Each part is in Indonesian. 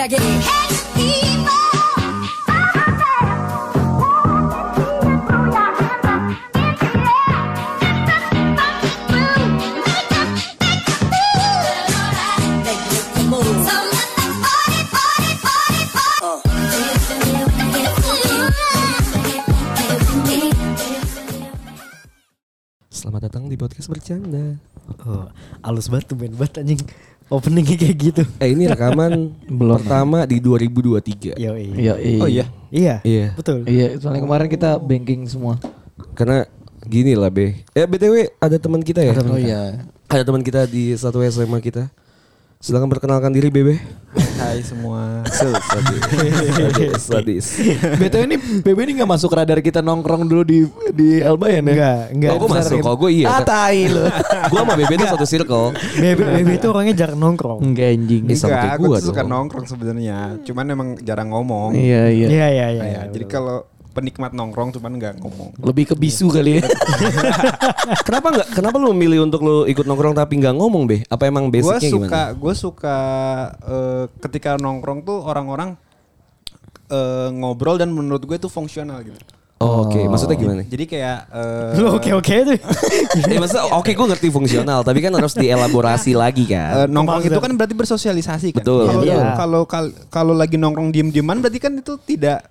Selamat datang di podcast bercanda. Oh, alus banget tuh main banget anjing. Openingnya kayak gitu. Eh ini rekaman Belum. pertama di 2023. Yo, iya. Iya, iya. Oh iya. Iya. Iya. Betul. Iya, soalnya kemarin kita banking semua. Karena gini lah be. Eh btw ada teman kita ya. Oh iya. Ada teman kita di satu SMA kita. Silakan perkenalkan diri Bebe. Hai semua. sadis. sadis. sadis. BTW ini BB ini gak masuk radar kita nongkrong dulu di di Albayan ya? Enggak, enggak. Oh, gue masuk. Kalau gue iya. Ah, tai lu. gue sama Bebe tuh satu circle. Bebe, Bebe itu orangnya jarang nongkrong. Enggak anjing. Iya, sama kayak Enggak, aku gua suka nongkrong sebenarnya. Cuman emang jarang ngomong. Iya, iya. Iya, iya, iya. Ya, jadi kalau penikmat nongkrong cuman nggak ngomong. Lebih ke bisu kali ya. Kenapa nggak? Kenapa lu memilih untuk lu ikut nongkrong tapi nggak ngomong be? Apa emang Gue basicnya suka, gimana? gue suka eh, ketika nongkrong tuh orang-orang eh, ngobrol dan menurut gue itu fungsional gitu. Oh, Oke, maksudnya gimana? Jadi kayak eh, Lu oke-oke tuh. Eh, maksudnya oke gue ngerti fungsional, tapi kan harus dielaborasi lagi kan. nongkrong itu kan berarti bersosialisasi kan. Betul. Kalau Iya. kalau kal- kalau lagi nongkrong diem-dieman berarti kan itu tidak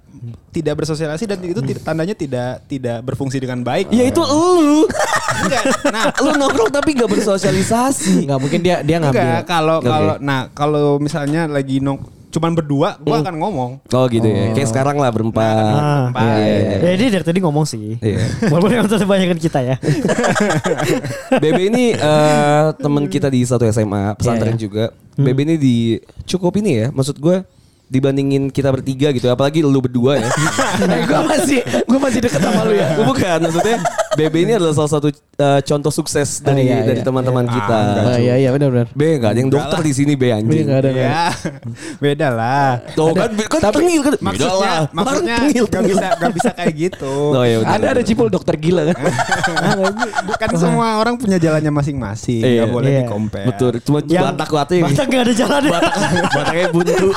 tidak bersosialisasi dan itu tidak- tandanya tidak tidak berfungsi dengan baik. Ya itu. Enggak. Nah, lu nongkrong tapi gak bersosialisasi. Enggak mungkin dia dia ngambil. Enggak, kalau Oke. kalau nah kalau misalnya lagi nong cuman berdua, gua akan ngomong. Oh gitu ya. Kayak sekarang lah berempat. Ah, Berempat. Iya, iya, Ya dia dari tadi ngomong sih. Iya. Walaupun yang terbanyakan kita ya. Bebe ini eh, teman kita di satu SMA pesantren Iya, iya. juga. Bebe ini di cukup ini ya. Maksud gue dibandingin kita bertiga gitu. Apalagi lu berdua ya. Eh, gua masih gua masih deket sama lu ya. Bukan maksudnya Bebe ini adalah salah satu eh, contoh sukses dari iya, dari iya. teman-teman kita. Oh, iya iya benar benar. Be gak ada yang dokter di sini Be anjing. Enggak ada. Ya, beda lah. Tuh kan, kan tapi- tengil kan. Maksudnya, lah. maksudnya Tengil, gak bisa gak bisa kayak gitu. Oh, iya, Ada ada cipul dokter gila kan. Kan semua orang punya jalannya masing-masing, Iya. boleh Iya. di compare. Betul. Cuma Yang- batak latih. Batak gak ada jalannya. Bataknya buntu.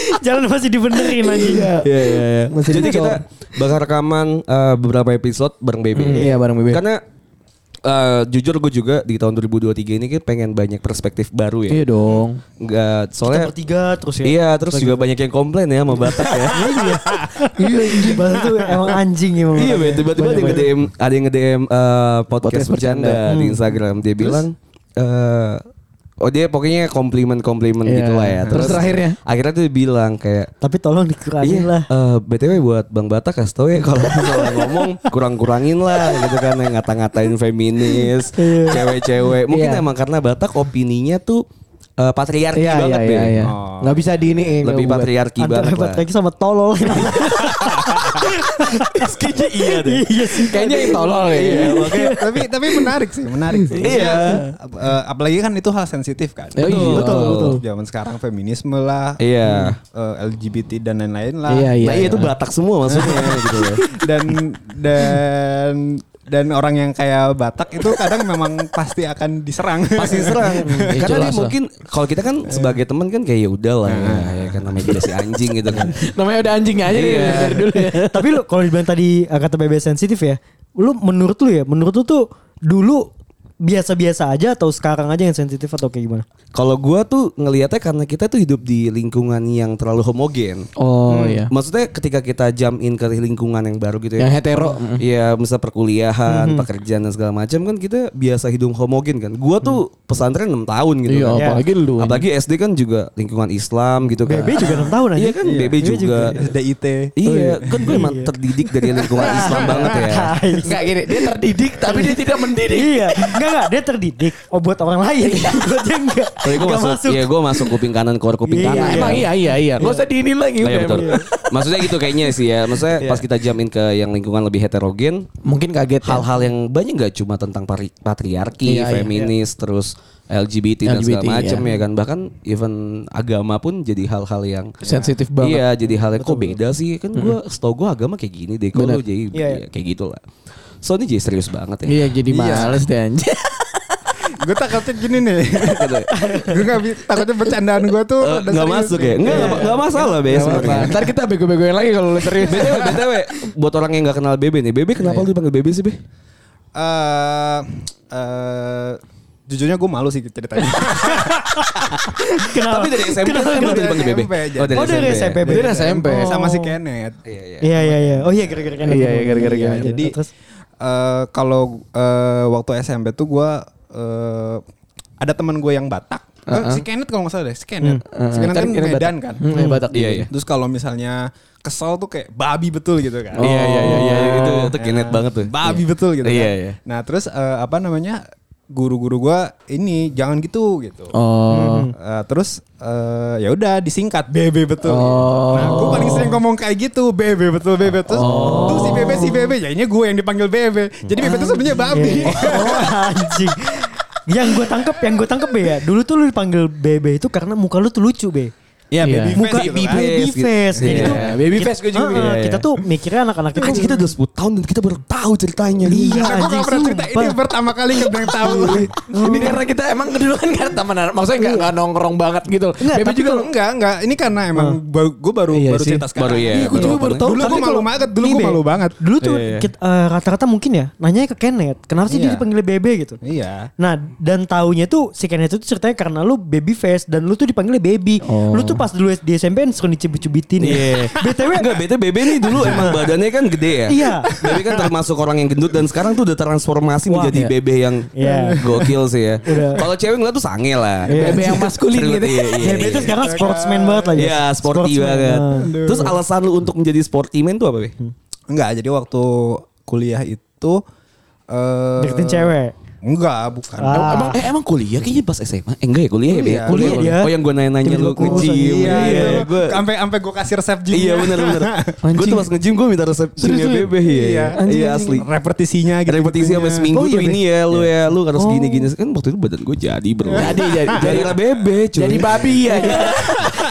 Jalan masih dibenerin anjing. Iya iya iya. Masih Jadi kita bakal rekaman eh, beberapa episode bareng Bebe. Iya, bareng Bebe. Karena eh, jujur gue juga di tahun 2023 ini kan pengen banyak perspektif baru ya. Iya dong. Enggak, Kita soalnya bertiga terus ya. Iya, terus juga banyak yang komplain ya sama Batak ya. Iya, anjing. Batak tuh emang anjing emang. iya, tiba-tiba ada yang nge-DM ada yang nge-DM eh, podcast, Podcast bercanda bercanda. di Instagram. Dia bilang eh Oh dia pokoknya komplimen-komplimen Iya. gitu lah ya. Terus terakhirnya? Akhirnya tuh bilang kayak Tapi tolong dikurangin Iya lah. eh, BTW buat Bang Batak kasih tau ya kalau ngomong kurang-kurangin lah gitu kan yang ngata-ngatain feminis, cewek-cewek. Mungkin Iya. emang karena Batak opininya tuh eh, patriarki Iya banget iya deh. iya iya. Oh. Nggak bisa diiniin. Lebih buat. patriarki Antara banget lah. patriarki sama tolol. Kayaknya iya deh. Iya sih. Kayaknya yang tolol ya. Iya, makanya tapi tapi menarik sih, menarik sih. Iya. Eh, apalagi kan itu hal sensitif kan. Oh, iya. Betul, betul. Zaman sekarang feminisme lah, Iya. eh, LGBT dan lain-lain lah. Iya iya. Nah iya itu Batak semua maksudnya gitu ya. dan dan dan orang yang kayak Batak itu kadang memang pasti akan diserang. Pasti serang. Ya, Karena dia mungkin kalau kita kan sebagai teman kan kayak ya udah lah ya, ya kan namanya juga si anjing gitu kan. Namanya udah anjing aja Iya. dari dulu ya. Tapi lu kalau dibilang tadi uh, kata BB sensitif ya, lu menurut lu ya, menurut lu tuh dulu biasa-biasa aja atau sekarang aja yang sensitif atau kayak gimana? Kalau gua tuh ngelihatnya karena kita tuh hidup di lingkungan yang terlalu homogen. Oh iya. Maksudnya ketika kita jump in ke lingkungan yang baru gitu ya. Yang hetero. Iya, misal perkuliahan, pekerjaan dan segala macam kan kita biasa hidup homogen kan. Gua tuh pesantren 6 tahun gitu Iya, kan. apalagi lu. Apalagi SD kan juga lingkungan Islam gitu kan. BB juga 6 tahun aja. Iya kan, BB juga. SDIT. Iya, kan gue emang terdidik dari lingkungan Islam banget ya. Enggak gini, dia terdidik tapi dia tidak mendidik. iya, enggak enggak dia terdidik. Oh buat orang lain. Gue aja enggak. Tapi gue Enggak masuk, ya gue masuk kuping kanan keluar kuping Iya, kanan. Emang iya iya iya. Enggak usah diinin lagi udah. iya betul. Maksudnya gitu kayaknya sih ya. Maksudnya pas kita jamin ke yang lingkungan lebih heterogen, Mungkin kaget ya. hal-hal yang banyak nggak cuma tentang patriarki, Iya, iya. feminis, terus LGBT, dan segala LGBT, macam iya. ya kan. Bahkan even agama pun jadi hal-hal yang sensitif banget. Iya, jadi hal yang kok beda sih kan gue setahu gue agama kayak gini deh. Kok jadi Iya, iya. ya, kayak gitulah. So ini jadi serius banget ya. Iya jadi Iya. males deh anjir. gue takutnya gini nih. gue gak takutnya bercandaan gue tuh Eh, ada nggak serius masuk ya? Enggak, nggak- nggak masalah be sebenarnya. Ntar kita bego-begoin lagi kalau lu serius. BTW, BTW, buat orang yang gak kenal Bebe nih, Bebe kenapa lu dipanggil Bebe sih, Be? Eh, eh, jujurnya gue malu sih ceritanya. Kenapa? Tapi dari SMP Kenapa? kan dipanggil Bebe. SMP aja. Oh, dari SMP, Be. Dari SMP. Sama si Kenneth. Iya, iya. Iya iya iya. Oh iya gara-gara kan. Iya, iya, gara-gara Iya, Kenneth. jadi Terus? Eh, kalau eh, waktu SMP tuh gue eh, ada teman gue yang Batak. Eh, si Kenneth kalau nggak salah deh, si Kenneth. Uh-uh. Si Kenneth kan Kenneth Medan Batak. kan. Hmm, iya, Batak. Iya, iya. Terus kalau misalnya kesel tuh kayak babi betul gitu kan. Iya, iya, iya, iya, itu itu Ya. kinet banget tuh. Babi betul gitu Iya, kan. iya. Nah, terus eh, apa namanya? Guru-guru gua ini jangan gitu gitu. Oh. Eh, terus eh, ya udah disingkat BB betul. Oh. Nah, gue paling sering ngomong kayak gitu BB betul BB terus tuh si BB si BB jadinya gue yang dipanggil BB. Jadi BB itu sebenarnya babi. Oh anjing. Yang gue tangkep, yang gue tangkep be ya. Dulu tuh lu dipanggil Bebe itu karena muka lu tuh lucu be. Iya, Iya. baby Muka face gitu baby kan. face. gitu. Iya. tuh Baby kita- face gue juga. Iya, iya. Kita tuh mikirnya anak-anak itu Anjing kita udah 10 tahun dan kita baru tahu ceritanya. Iya, gue anjing gak pernah cerita sumpah. ini pertama kali gak pernah tahu. Ini karena kita emang keduluan kan temenan. Maksudnya nggak nggak nongkrong banget gitu. Tapi juga enggak, enggak. Ini karena emang gue baru Iya baru sih. cerita sekarang. Baru ya. Iya, gue juga baru tahu. Dulu gue malu banget. Dulu gue malu banget. Dulu tuh Iya, iya. kita- eh, rata-rata mungkin ya nanya ke Kenneth, kenapa sih dia Iya. dipanggil Bebe gitu? Iya. Nah dan taunya tuh si Kenneth itu ceritanya karena lu baby face dan lu tuh dipanggilnya baby. Lu tuh pas dulu di SMP kan sering dicubit-cubitin Iya. ya. BTW Enggak, bete Bebe nih dulu emang badannya kan gede ya. Iya. Bebe kan termasuk orang yang gendut dan sekarang tuh udah transformasi Wah, menjadi iya. Bebe yang Iya. gokil sih ya. Kalau cewek ngeliat tuh sange lah. Iya. Bebe yang maskulin gitu. Iya, iya, Bebe iya. itu sekarang sportsman banget lah ya. Iya, sporty Sportsman. banget. Terus alasan lu untuk menjadi sporty man tuh apa, Be? Enggak, jadi waktu kuliah itu eh Deketin cewek. Enggak, bukan. Ah. Emang eh, emang kuliah kayaknya pas SMA? Eh enggak ya kuliah ya, Be? Kuliah. Kuliah dia. Oh yang gue nanya-nanya lu nge-gym. aja. Iya, Iya, itu. gue Sampai sampai gue kasih resep gym. Iya benar benar. Gue tuh pas nge-gym gue minta resep gymnya Bebe ya. Iya. Iya asli. Repetisinya gitu. Repetisi sampai seminggu Oh, tuh iya, Be? ini ya lu ya lu harus gini gini kan waktu itu badan gue jadi bro. Jadi, jadi. jadi lah bebe cuy. Jadi babi ya.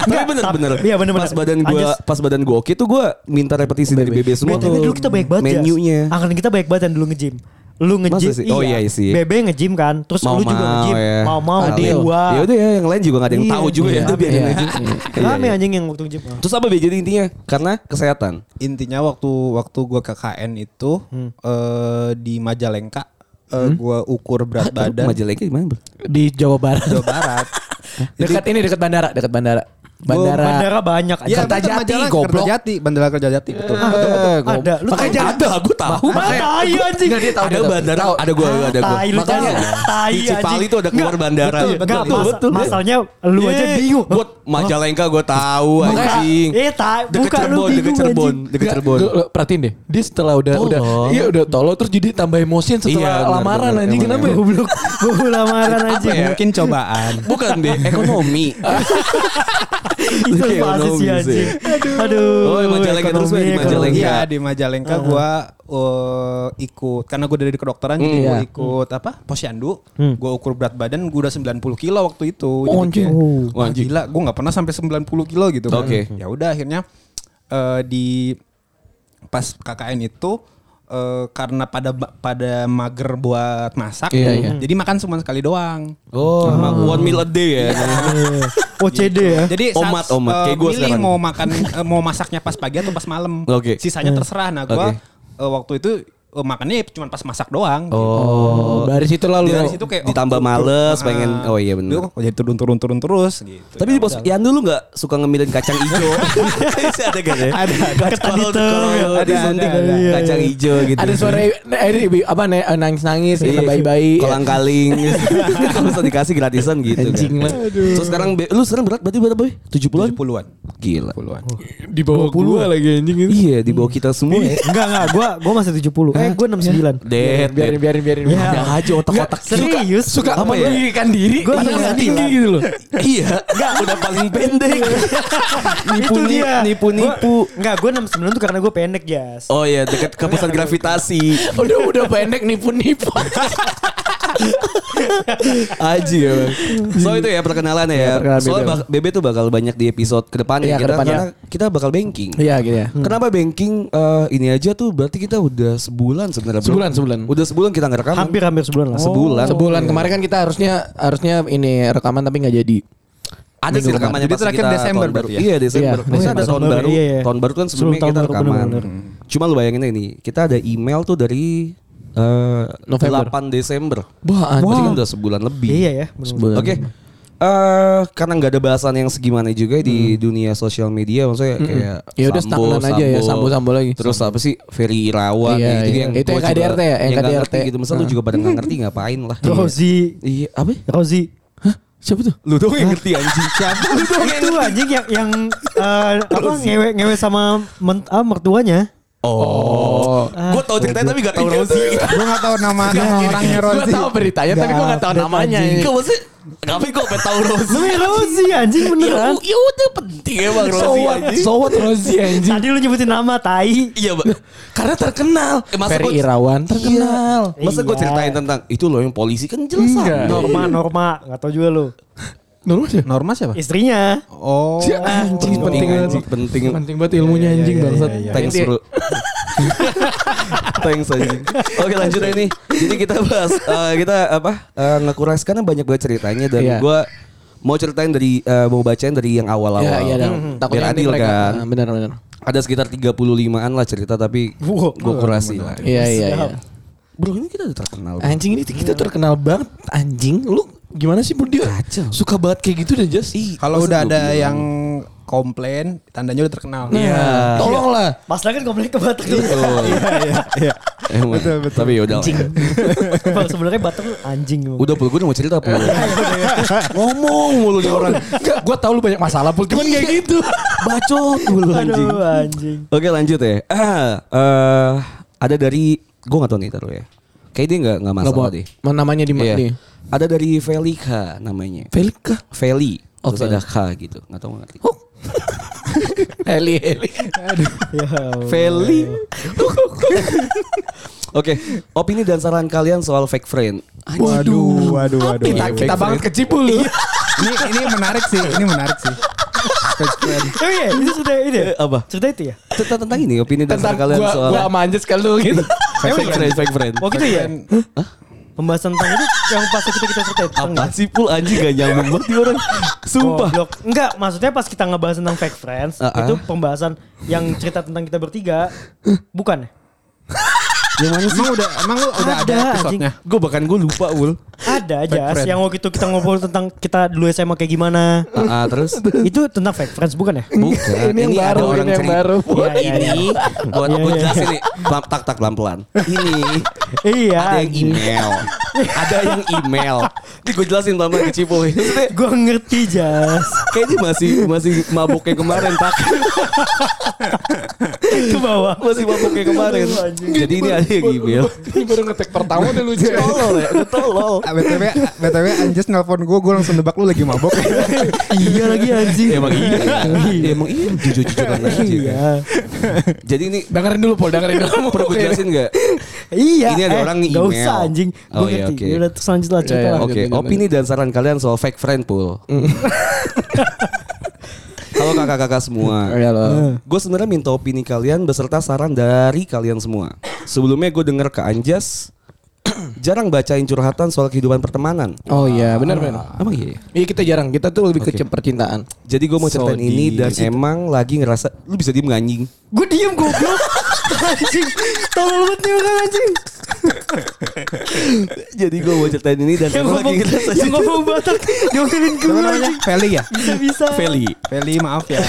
Tapi bener bener. Iya, bener, bener. Pas badan gue pas badan gue oke tuh gue minta repetisi dari bebe semua tuh. dulu kita banyak banget ya. Menunya. Angkatan kita banyak banget yang dulu nge-gym. Lu nge-gym. Masa sih? Oh, iya sih. Bebe nge-gym kan. Terus lu juga nge-gym. ya. Mau-mau. Adil. Gua. Ya udah ya yang lain juga gak ada yang Iya, tahu juga iya. ya. Udah biarin Iya. aja. Iya, Rame iya. anjing yang waktu nge-gym. Terus apa be jadi intinya? Karena kesehatan. Intinya waktu waktu gue ke KN itu Hmm. eh, di Majalengka eh, gue ukur berat badan Majalengka di mana bro? Di Jawa Barat. Jawa Barat. Dekat ini dekat bandara, dekat bandara. Bandara. Bandara banyak. Iya, anjing. Kertajati, betul, Majalah, goblok. Kertajati, Bandara Kertajati betul. Eh, goblok. Ada. Lu Makanya tahu? jangan- Ada, gue tahu. Ah, tai anjing. Enggak dia tahu Ada bandara, Tahu. ada gue, ada gue. Tai lu Makanya. Tai di Cipali anjing. tuh ada keluar bandara. Betul, Betul, mas- betul. masalahnya lu aja Eh, bingung. Buat Majalengka gue tahu anjing. Eh, tai, Deket Cirebon, deket Cirebon, anjing. deket Cirebon. perhatiin deh. Dia setelah udah udah iya udah tolol terus jadi tambah emosian setelah Iya, lamaran anjing kenapa? ya? Goblok. Gue lamaran anjing. ya? Mungkin cobaan. Bukan be, ekonomi. Itu Iya, pasti sih anjing. Aduh. Oh, di Majalengka terus, di Majalengka. Iya di Majalengka gue ikut karena gue dari kedokteran jadi Hmm. gue Iya. ikut apa posyandu. Hmm. Gue ukur berat badan gue udah 90 kilo waktu itu. Oh, Jadi anjing. kayak, Oh. Wah gila, gue nggak pernah sampai 90 kilo gitu. kan. Oke. Ya udah akhirnya eh, di pas KKN itu eh, karena pada pada mager buat masak, Iya, iya. jadi makan cuma sekali doang. Oh, one meal a day ya. Iya. OCD ya. Jadi saat, Omat, omat. eh, Kayak sekarang. mau makan eh, mau masaknya pas pagi atau pas malam. Oke. Sisanya terserah. Nah, gua Oke. eh, waktu itu eh, makannya cuma pas masak doang. gitu. Oh, dari situ lalu Dari situ kayak oh, Ditambah tur- males, ah, pengen- oh iya bener. Duh, jadi turun-turun-turun terus gitu. Tapi di pos Ian dulu nggak suka ngemilin kacang hijau. Ada kan ya? Ada, kalau ya. Ada, disuntik ada, ada. kacang hijau gitu. ada suara eh, apa nih nangis-nangis Iya, kita bayi-bayi. kolang kaling kalau bisa dikasih gratisan gitu Anjing kan. lah. Terus sekarang lu sekarang berat berarti berapa boy? 70-an? 70-an. Gila. 70-an. Di bawah gua lagi anjing itu. Iya, di bawah kita semua ya. Enggak enggak, gua gua masih 70. Eh, gua 69. Dead, biarin biarin biarin. Ya. Ada aja otak-otak Serius? Suka ya? mendirikan diri Gua padahal iya, tinggi iya. gitu loh. Iya, enggak udah paling pendek. nipu Itu dia. nipu nipu. Gua- Enggak, gua 69 tuh karena gua pendek, Jas. Oh iya, dekat ke pusat gravitasi. Udah udah pendek nipu-nipu. Aji ya bang. So itu ya perkenalan ya. Ya, perkenalan bak- BB tuh bakal banyak di episode ke depannya Iya, kita ke depannya. karena kita bakal banking. Iya gitu ya. Kenapa banking eh, ini aja tuh berarti kita udah sebulan sebenarnya. bro. Sebulan, sebulan. Udah sebulan kita nggak rekaman. Hampir-hampir sebulan lah. Sebulan. Sebulan kemarin kan kita harusnya harusnya ini rekaman tapi nggak jadi. Ada sih rekamannya Jadi pas terakhir kita Desember tahun baru. berarti ya? Iya Desember. Iya, Maksudnya ada Desember. tahun baru. Iya, iya. Tahun baru kan Sebelum sebelumnya tahun kita baru, rekaman. bener-bener. Cuma lu bayangin ini, kita ada email tuh dari eh, November. 8 Desember. Wah, Berarti kan udah sebulan lebih. Iya ya. Sebulan. Oke. eh karena nggak ada bahasan yang segimana juga di dunia sosial media maksudnya kayak Ya udah stagnan aja ya, sambo-sambo lagi. Terus apa sih Ferry Irawan Iya, gitu iya. yang Itu yang KDRT ya, yang nggak KDRT. ngerti gitu. Masa lu juga pada nggak ngerti ngapain lah. Rozi. Iya, apa? Rozi. Hah? Siapa tuh? Lu dong yang ngerti anjing. Siapa? Lu dong yang Itu anjing yang yang eh, apa ngewe ngewe sama men, ah, mertuanya. Oh. Gue tau ceritanya tapi gak tau Rozi. Gue gak tahu nama nama orangnya Gue Rozi. tahu beritanya tapi gue tahu Update namanya. Kok maksudnya Ngapain kok pengen tau Rozi? Namanya Rozi anjing beneran. Ya udah penting emang So Rozi what? anjing. So what Rozi anjing? Tadi lu nyebutin nama tai. Iya, Bang. Karena terkenal. Eh, masa Ferry Irawan terkenal. Masa gue Iya. ceritain tentang itu loh yang polisi kan jelas. Norma Norma nggak tahu juga lu. Norma sih. Norma siapa? Istrinya. Oh. Si anjing penting banget. anjing, penting. Penting banget ilmunya anjing bangsat. Thanks bro. Thanks anjing. Oke lanjut aja nih. Jadi kita bahas eh, kita apa uh, ngekuras karena banyak banget ceritanya dan Iya. gue mau ceritain dari eh, mau bacain dari yang awal-awal. Iya, iya dong. Biar Takutnya nanti adil mereka- kan. Ah, Benar benar. Ada sekitar 35-an lah cerita tapi Wow. gue kurasi lah. Iya iya iya. Bro ini kita udah terkenal. Anjing ini kita terkenal banget anjing. Lu gimana sih bro dia? Kacau. Suka banget kayak gitu deh Jas. Kalau udah ada bilang? yang komplain, tandanya udah terkenal. Iya. Tolonglah. Pas lagi kan komplain ke Batak tuh. Betul. Iya. Emang. Tapi yaudah lah. Bang sebenarnya Batak anjing. Udah pul gue udah mau cerita pul. Ngomong mulu nih orang. Gua tahu lu banyak masalah pul. Cuman kayak gitu. Bacot mulu anjing. Aduh anjing. Oke lanjut ya. Ah, eh, ada dari gue gak tau nih taruh ya. Kayak dia nggak nggak Enggak masalah deh. Mana namanya di mana Iya. Ada dari Velika namanya. Velika. Feli. Terus Oke. ada K gitu. Gak tau gak ngerti. Heli Heli. Ya. Allah. Feli. Oke, opini dan saran kalian soal fake friend. Waduh, waduh, waduh. Kita kita banget ke Cipul. ini ini menarik sih, ini menarik sih. Friend. Oh iya, itu sudah ini. ya? Eh, apa? Cerita itu ya? Tentang, tentang ini opini Tentang kalian gua soal gua sama Anjas kalau gitu. fake friend, fake friend. Oh gitu ya? Pembahasan tentang itu yang pas kita kita ceritain. Apa sih pul anjing gak nyambung banget nih orang. Sumpah. Goblok. Enggak, maksudnya pas kita ngebahas tentang fake friends, Ah, ah. itu pembahasan yang cerita tentang kita bertiga, bukan ya? Yang mana sih? Emang udah emang lu udah ada, Ada, episode-nya? Gue bahkan gue lupa ul. Ada aja yang waktu itu kita ngobrol tentang kita dulu SMA kayak gimana. Ah, ah, terus? itu tentang fake friends bukan ya? Bukan. Ini yang ada baru, orang ini yang baru. Iya, iya, Ini gue Iya, gue iya. jelasin nih. Pelan, tak tak pelan pelan. Ini Iya. ada yang email. ada yang email. Ini gue jelasin pelan pelan ke Gue ngerti Jas. Kayaknya masih masih mabuk kayak kemarin tak. Ke bawah. masih mabuk kayak kemarin. Jadi ini ada yang email. Ini baru ngetek pertama udah lucu. Tolol ya, udah tolol. Ah, BTW, BTW Anjas nelpon gue, gue langsung nebak lu lagi mabok. iya lagi anjing. Emang iya. Ya, emang iya jujur-jujuran aja. Iya. Jadi ini Dengerin dulu Pol, dengerin dulu. perlu gue jelasin gak? Iya. Ini ada eh, orang Gak email. usah anjing. Gue Oh, iya, ngerti. oke. Ya Udah terus lanjut lah cerita Iya, lah. iya. Oke, opini dan saran kalian soal fake friend pool. Halo kakak-kakak semua. Iya loh. Gue sebenarnya minta opini kalian beserta saran dari kalian semua. Sebelumnya gue denger ke Anjas jarang bacain curhatan soal kehidupan pertemanan. Oh iya, benar benar. Emang iya? ya? Iya kita jarang, kita tuh lebih ke Oke. percintaan. Jadi gue mau So ceritain ini deep. dan emang lagi ngerasa lu bisa diem nggak, anjing. Gue diem goblok. anjing. Tolol banget nih orang anjing. Jadi gue mau ceritain ini dan Yang emang lagi ngomong, ngerasa yang ngomong Batak. Diomelin gue anjing. Feli ya? Bisa-bisa. Feli. Feli maaf ya.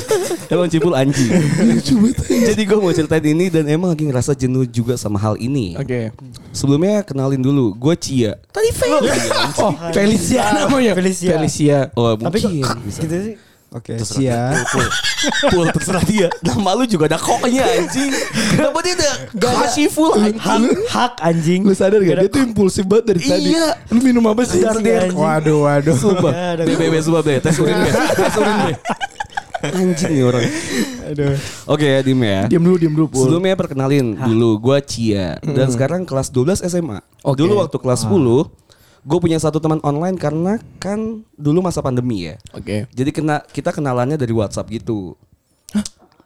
Emang cipul anjing. Jadi gue mau ceritain ini dan emang lagi ngerasa jenuh juga sama hal ini. Oke. Sebelumnya kenalin dulu, gue Cia. Tadi Feli. Oh, Felicia namanya. Felicia. Felicia. Oh Tapi kok mungkin. bisa. gitu sih. Oke, Terserah siap. dia, Pul. Pul terserah dia. Nama lu juga ada koknya anjing. Kenapa dia ada kasih full Hak, anjing? hak anjing. Lu sadar gak? Gak Dia tuh impulsif banget dari tadi. Iya. Lu minum apa sih? Anjing. Waduh, waduh. Sumpah. BBB sumpah deh. Tes urin deh. Tes urin deh. Anjing nih orang. Aduh. Oke ya Dim ya. Diam dulu, diam dulu. Pul. Sebelumnya perkenalin dulu gue Cia dan sekarang kelas 12 SMA. Oke. Dulu waktu kelas 10 gue punya satu teman online karena kan dulu masa pandemi ya. Oke. Jadi kena kita kenalannya dari WhatsApp gitu.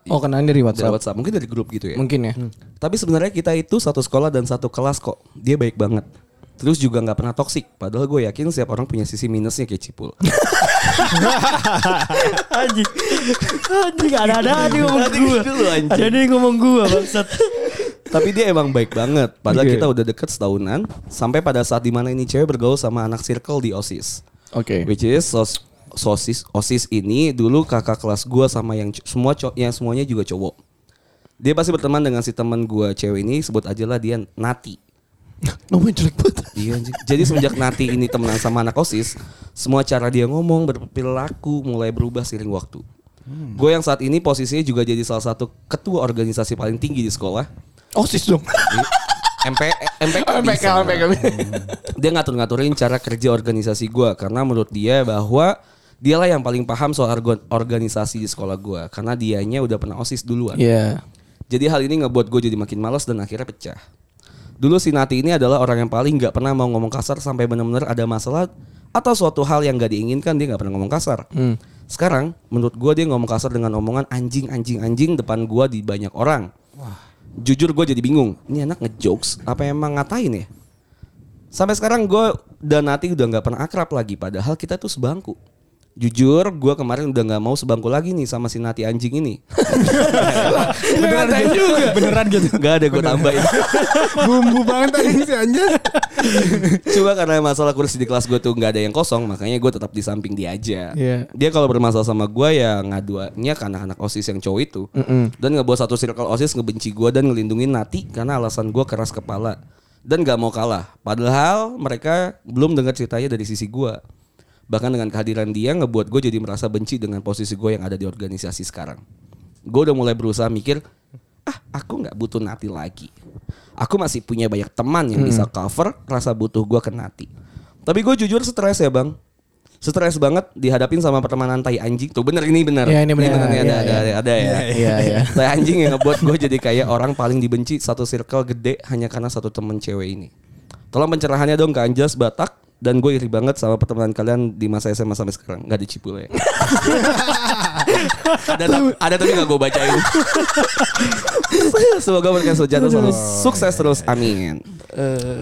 Oh kenalan dari Dari WhatsApp. WhatsApp, mungkin dari grup gitu ya. Mungkin ya. Tapi sebenarnya kita itu satu sekolah dan satu kelas kok. Dia baik banget. Terus juga nggak pernah toksik. Padahal gue yakin setiap orang punya sisi minusnya kayak Cipul. Anjing. Anjing ada-ada ada ngomong Nanti gua. dulu, anjing. Ada yang ngomong gua bangsat. Tapi dia emang baik banget. Padahal Oke. kita udah deket setahunan. Sampai pada saat di mana ini cewek bergaul sama anak circle di OSIS. Oke. Which is sos, sosis OSIS ini dulu kakak kelas gua sama yang semua co- yang semuanya juga cowok. Dia pasti berteman dengan si teman gua cewek ini sebut aja lah dia Nati. Namanya jelek banget. Iya anjing. Jadi semenjak Nati ini temenan sama anak OSIS, semua cara dia ngomong, berperilaku mulai berubah seiring waktu. Gue yang saat ini posisinya juga jadi salah satu ketua organisasi paling tinggi di sekolah. Osis dong. MP, MPK, MPK. MPK. Dia ngatur-ngaturin cara kerja organisasi gua karena menurut dia bahwa dialah yang paling paham soal organisasi di sekolah gua karena dianya udah pernah OSIS duluan. Iya. Jadi hal ini ngebuat gue jadi makin malas dan akhirnya pecah. Dulu si Nati ini adalah orang yang paling nggak pernah mau ngomong kasar sampai benar-benar ada masalah atau suatu hal yang gak diinginkan dia nggak pernah ngomong kasar. Sekarang menurut gue dia ngomong kasar dengan omongan anjing anjing anjing depan gue di banyak orang. Jujur gue jadi bingung. Ini anak ngejokes apa emang ngatain ya? Sampai sekarang gue dan Nati udah nggak pernah akrab lagi padahal kita tuh sebangku. Jujur gue kemarin udah nggak mau sebangku lagi nih sama si Nati anjing ini. Beneran juga. Beneran gitu. Gak ada gue tambahin. Bumbu banget tadi si Anjas. Cuma karena masalah kursi di kelas gue tuh nggak ada yang kosong, makanya gue tetap di samping dia aja. Iya. Dia kalau bermasalah sama gue ya ngaduannya ke anak-anak osis yang cowok itu, dan nggak bawa satu circle osis ngebenci gue dan ngelindungin Nati karena alasan gue keras kepala dan nggak mau kalah. Padahal mereka belum dengar ceritanya dari sisi gue. Bahkan dengan kehadiran dia ngebuat gue jadi merasa benci dengan posisi gue yang ada di organisasi sekarang. Gue udah mulai berusaha mikir, ah aku nggak butuh Nati lagi. Aku masih punya banyak teman yang bisa cover rasa butuh gue ke Nati. Tapi gue jujur stres ya bang. Stres banget dihadapin sama pertemanan tai anjing. Tuh bener ini bener. Iya, ini bener. nih, ada, Iya, ada, ada, ada ya. Iya, iya. Tai anjing yang ngebuat gue jadi kayak orang paling dibenci satu circle gede hanya karena satu temen cewek ini. Tolong pencerahannya dong ke Anjas Batak dan gue iri banget sama pertemanan kalian di masa SMA sampai sekarang nggak dicipul ya. ada ada tapi nggak gue bacain. Semoga mereka sejati selalu sukses terus, amin.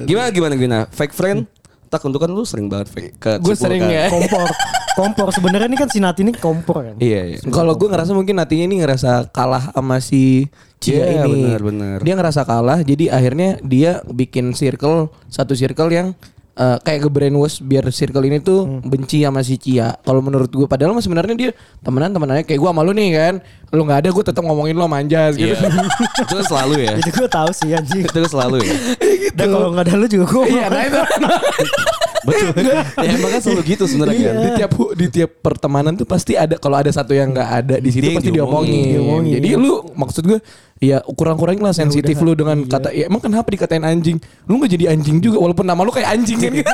Gimana gimana gimana? Fake friend? Tak untuk kan lu sering banget fake ke Gue sering kan? ya. Kompor. Kompor sebenarnya ini kan si Nati ini kompor kan. Iya iya. Kalau gue ngerasa mungkin nantinya ini ngerasa kalah sama si Cia Iya, ini. benar, benar. Dia ngerasa kalah, jadi akhirnya dia bikin circle satu circle yang eh, kayak ke brainwash biar circle ini tuh benci sama si Cia. Kalau menurut gue, padahal mah sebenarnya dia temenan temenannya kayak gue sama lu nih kan. Lu nggak ada, gue tetap ngomongin lu manjas gitu. Iya. itu kan selalu ya. Itu gue tahu sih anjing. itu kan selalu ya. Dan kalau nggak ada lu juga gue Iya, nah itu. Betul. ya emang kan selalu gitu sebenarnya kan. di tiap di tiap pertemanan tuh pasti ada kalau ada satu yang nggak ada di situ Dia pasti diomongin. diomongin. Diomongin. Jadi lu maksud gue ya kurang-kurangin lah sensitif lu dengan kata ya emang kenapa dikatain anjing? Lu nggak jadi anjing juga walaupun nama lu kayak anjing kan.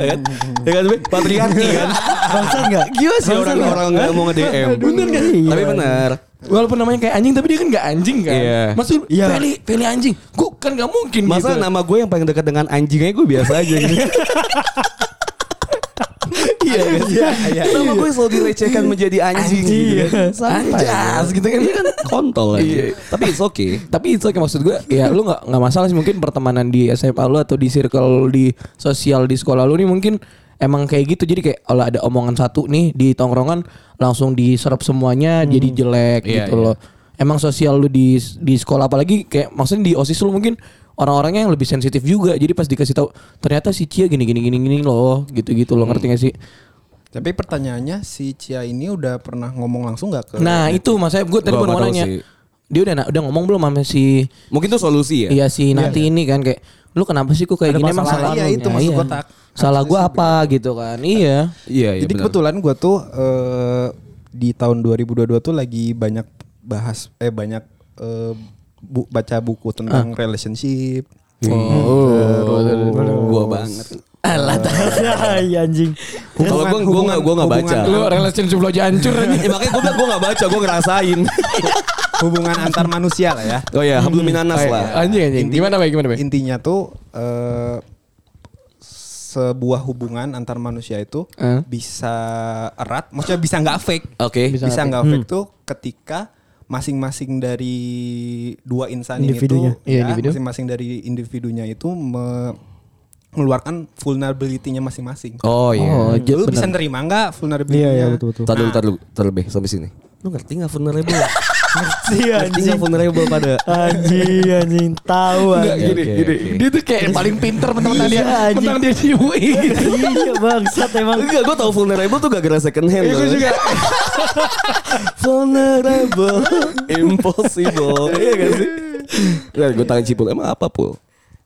Ya kan? Ya kan, Be? Patriarki kan. Bangsat nggak? Gila sih orang-orang nggak mau nge-DM. Bener kan? Tapi benar. walaupun namanya kayak anjing tapi dia kan nggak anjing kan. Iya. Maksud Iya. Feli Feli anjing. Gue kan nggak mungkin Masa gitu. nama gue yang paling dekat dengan anjing aja gue biasa aja gitu. Iya, iya, Nama gue selalu dilecehkan menjadi anjing. Iya. gitu. Santai. Anjas gitu kan. Iya kan kontol. Iya. Tapi it's okay. Tapi itu kayak maksud gue ya lu nggak nggak masalah sih mungkin pertemanan di SMA lu atau di circle di sosial di sekolah lu nih mungkin emang kayak gitu jadi kayak kalau ada omongan satu nih di tongkrongan langsung diserap semuanya jadi jelek Iya, gitu iya. loh. Emang sosial lu di di sekolah apalagi kayak maksudnya di OSIS lu mungkin orang-orangnya yang lebih sensitif juga. Jadi pas dikasih tahu ternyata si Cia gini gini gini gini loh gitu-gitu loh ngerti gak sih? Tapi pertanyaannya si Cia ini udah pernah ngomong langsung nggak ke Nah, itu maksudnya gue tadi mau nanya. sih. Dia udah udah ngomong belum sama si Mungkin itu solusi ya. Iya si Nati ini kan kayak lu kenapa sih kok kayak Ada gini emang salah Iya, lu?" itu Ya, masuk iya. kotak. Salah sih apa gitu kan. Iya. Iya, iya Jadi benar. kebetulan gue tuh eh, di tahun 2022 tuh lagi banyak bahas eh banyak eh, bu- baca buku tentang relationship. Oh, gua banget. Alah Iya anjing. Kalau gua gua nggak gua nggak baca. lu relationship lu aja hancur aja. Ya, makanya gua gua nggak baca, gua ngerasain. hubungan antar manusia lah ya. Oh ya, hablum minanas lah. Anjing anjing. Inti- Gimana Bay? Gimana Bay? Intinya tuh eh, sebuah hubungan antar manusia itu Eh? bisa erat, maksudnya bisa nggak fake. Oke. Bisa Bisa nggak nggak fake tuh ketika masing-masing dari dua insan Individunya. ini tuh Iya, ya, individu. masing-masing dari individunya itu me- mengeluarkan vulnerability-nya masing-masing. Oh iya. Oh, Lu bisa nerima nggak vulnerability-nya? Iya iya betul betul. Dulu, tar dulu, Be, sampai sini. Lu ngerti gak vulnerable? Ngerti anjing. vulnerable pada? Anjing anjing tahu Enggak anjing. gini, oke, gini. oke. Dia tuh kayak paling pinter mentang-mentang dia, Iya, anjing. mentang dia di UI. Iya bangsat emang. Enggak, gue tau vulnerable tuh gak gara second hand. Iya, gue juga. vulnerable, impossible. Iya gak sih? Nah, gue tangan cipul. Emang apa, Pul?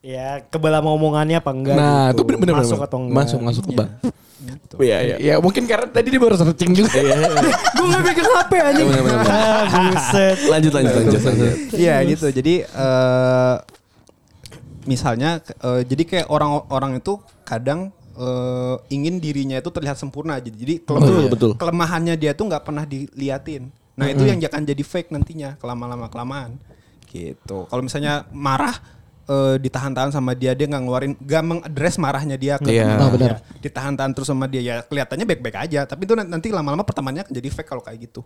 Ya kebelah omongannya apa enggak Nah, gitu. itu bener bener Masuk bener. atau enggak. Masuk masuk bang. Iya, iya. Ya mungkin karena tadi dia baru searching juga. Gue gak pegang HP anjing. Bener. Ah, buset. Lanjut, lanjut, lanjut. Iya gitu. Jadi eh misalnya eh, jadi kayak orang-orang itu kadang eh, ingin dirinya itu terlihat sempurna. Jadi, Betul, betul. kelemahannya dia tuh nggak pernah diliatin. Nah itu yang akan jadi fake nantinya kelama-lama kelamaan. Gitu. Kalau misalnya marah eh, ditahan-tahan sama dia dia nggak ngeluarin nggak mengadres marahnya dia ke Iya. temennya. Oh, benar. ditahan-tahan terus sama dia ya kelihatannya baik-baik aja tapi itu nanti lama-lama pertemanannya akan jadi fake kalau kayak gitu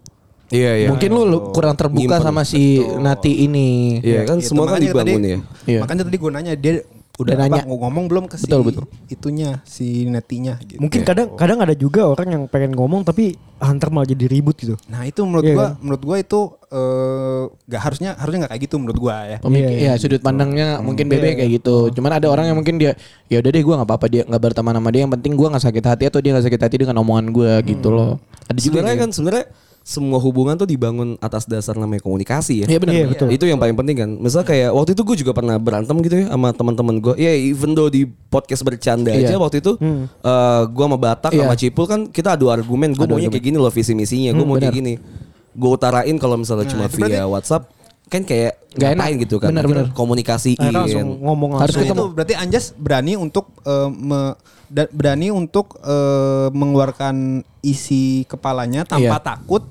Iya, iya. Mungkin lu lu kurang terbuka Nyimpen. sama si Nati ini. Iya kan Gitu. semua kan dibangun tadi- ya. Iya. Makanya tadi gue nanya dia udah apa, nanya. ngomong belum ke si Betul, betul. itunya si netinya gitu. Mungkin kadang kadang ada juga orang yang pengen ngomong tapi hunter malah jadi ribut gitu. Nah itu menurut Iya gua kan? menurut gua itu eh, nggak harusnya harusnya nggak kayak gitu menurut gua ya. Pemik- Iya, ya sudut pandangnya mungkin bebek kayak gitu. Cuman ada orang yang mungkin dia ya udah deh gue nggak apa-apa dia nggak berteman sama dia yang penting gue nggak sakit hati atau dia nggak sakit hati dengan omongan gue gitu loh. Ada juga Sebenarnya kan sebenarnya semua hubungan tuh dibangun atas dasar namanya komunikasi ya. Iya benar. Iya, benar. betul. Itu yang paling penting kan. Misal kayak waktu itu gue juga pernah berantem gitu ya sama teman-teman gue. Ya even though di podcast bercanda Iya. aja waktu itu eh gue sama Batak Iya. sama Cipul kan kita adu argumen. Gue maunya kayak gini loh visi misinya. Gue mau kayak gini. Gue utarain kalau misalnya cuma itu via WhatsApp kan kayak Nggak ngapain enak. gitu kan. Benar, benar. Komunikasiin. Akhirnya langsung ngomong Harus langsung. Nah, itu berarti Anjas berani untuk eh, me- berani untuk eh, mengeluarkan isi kepalanya tanpa Iya. takut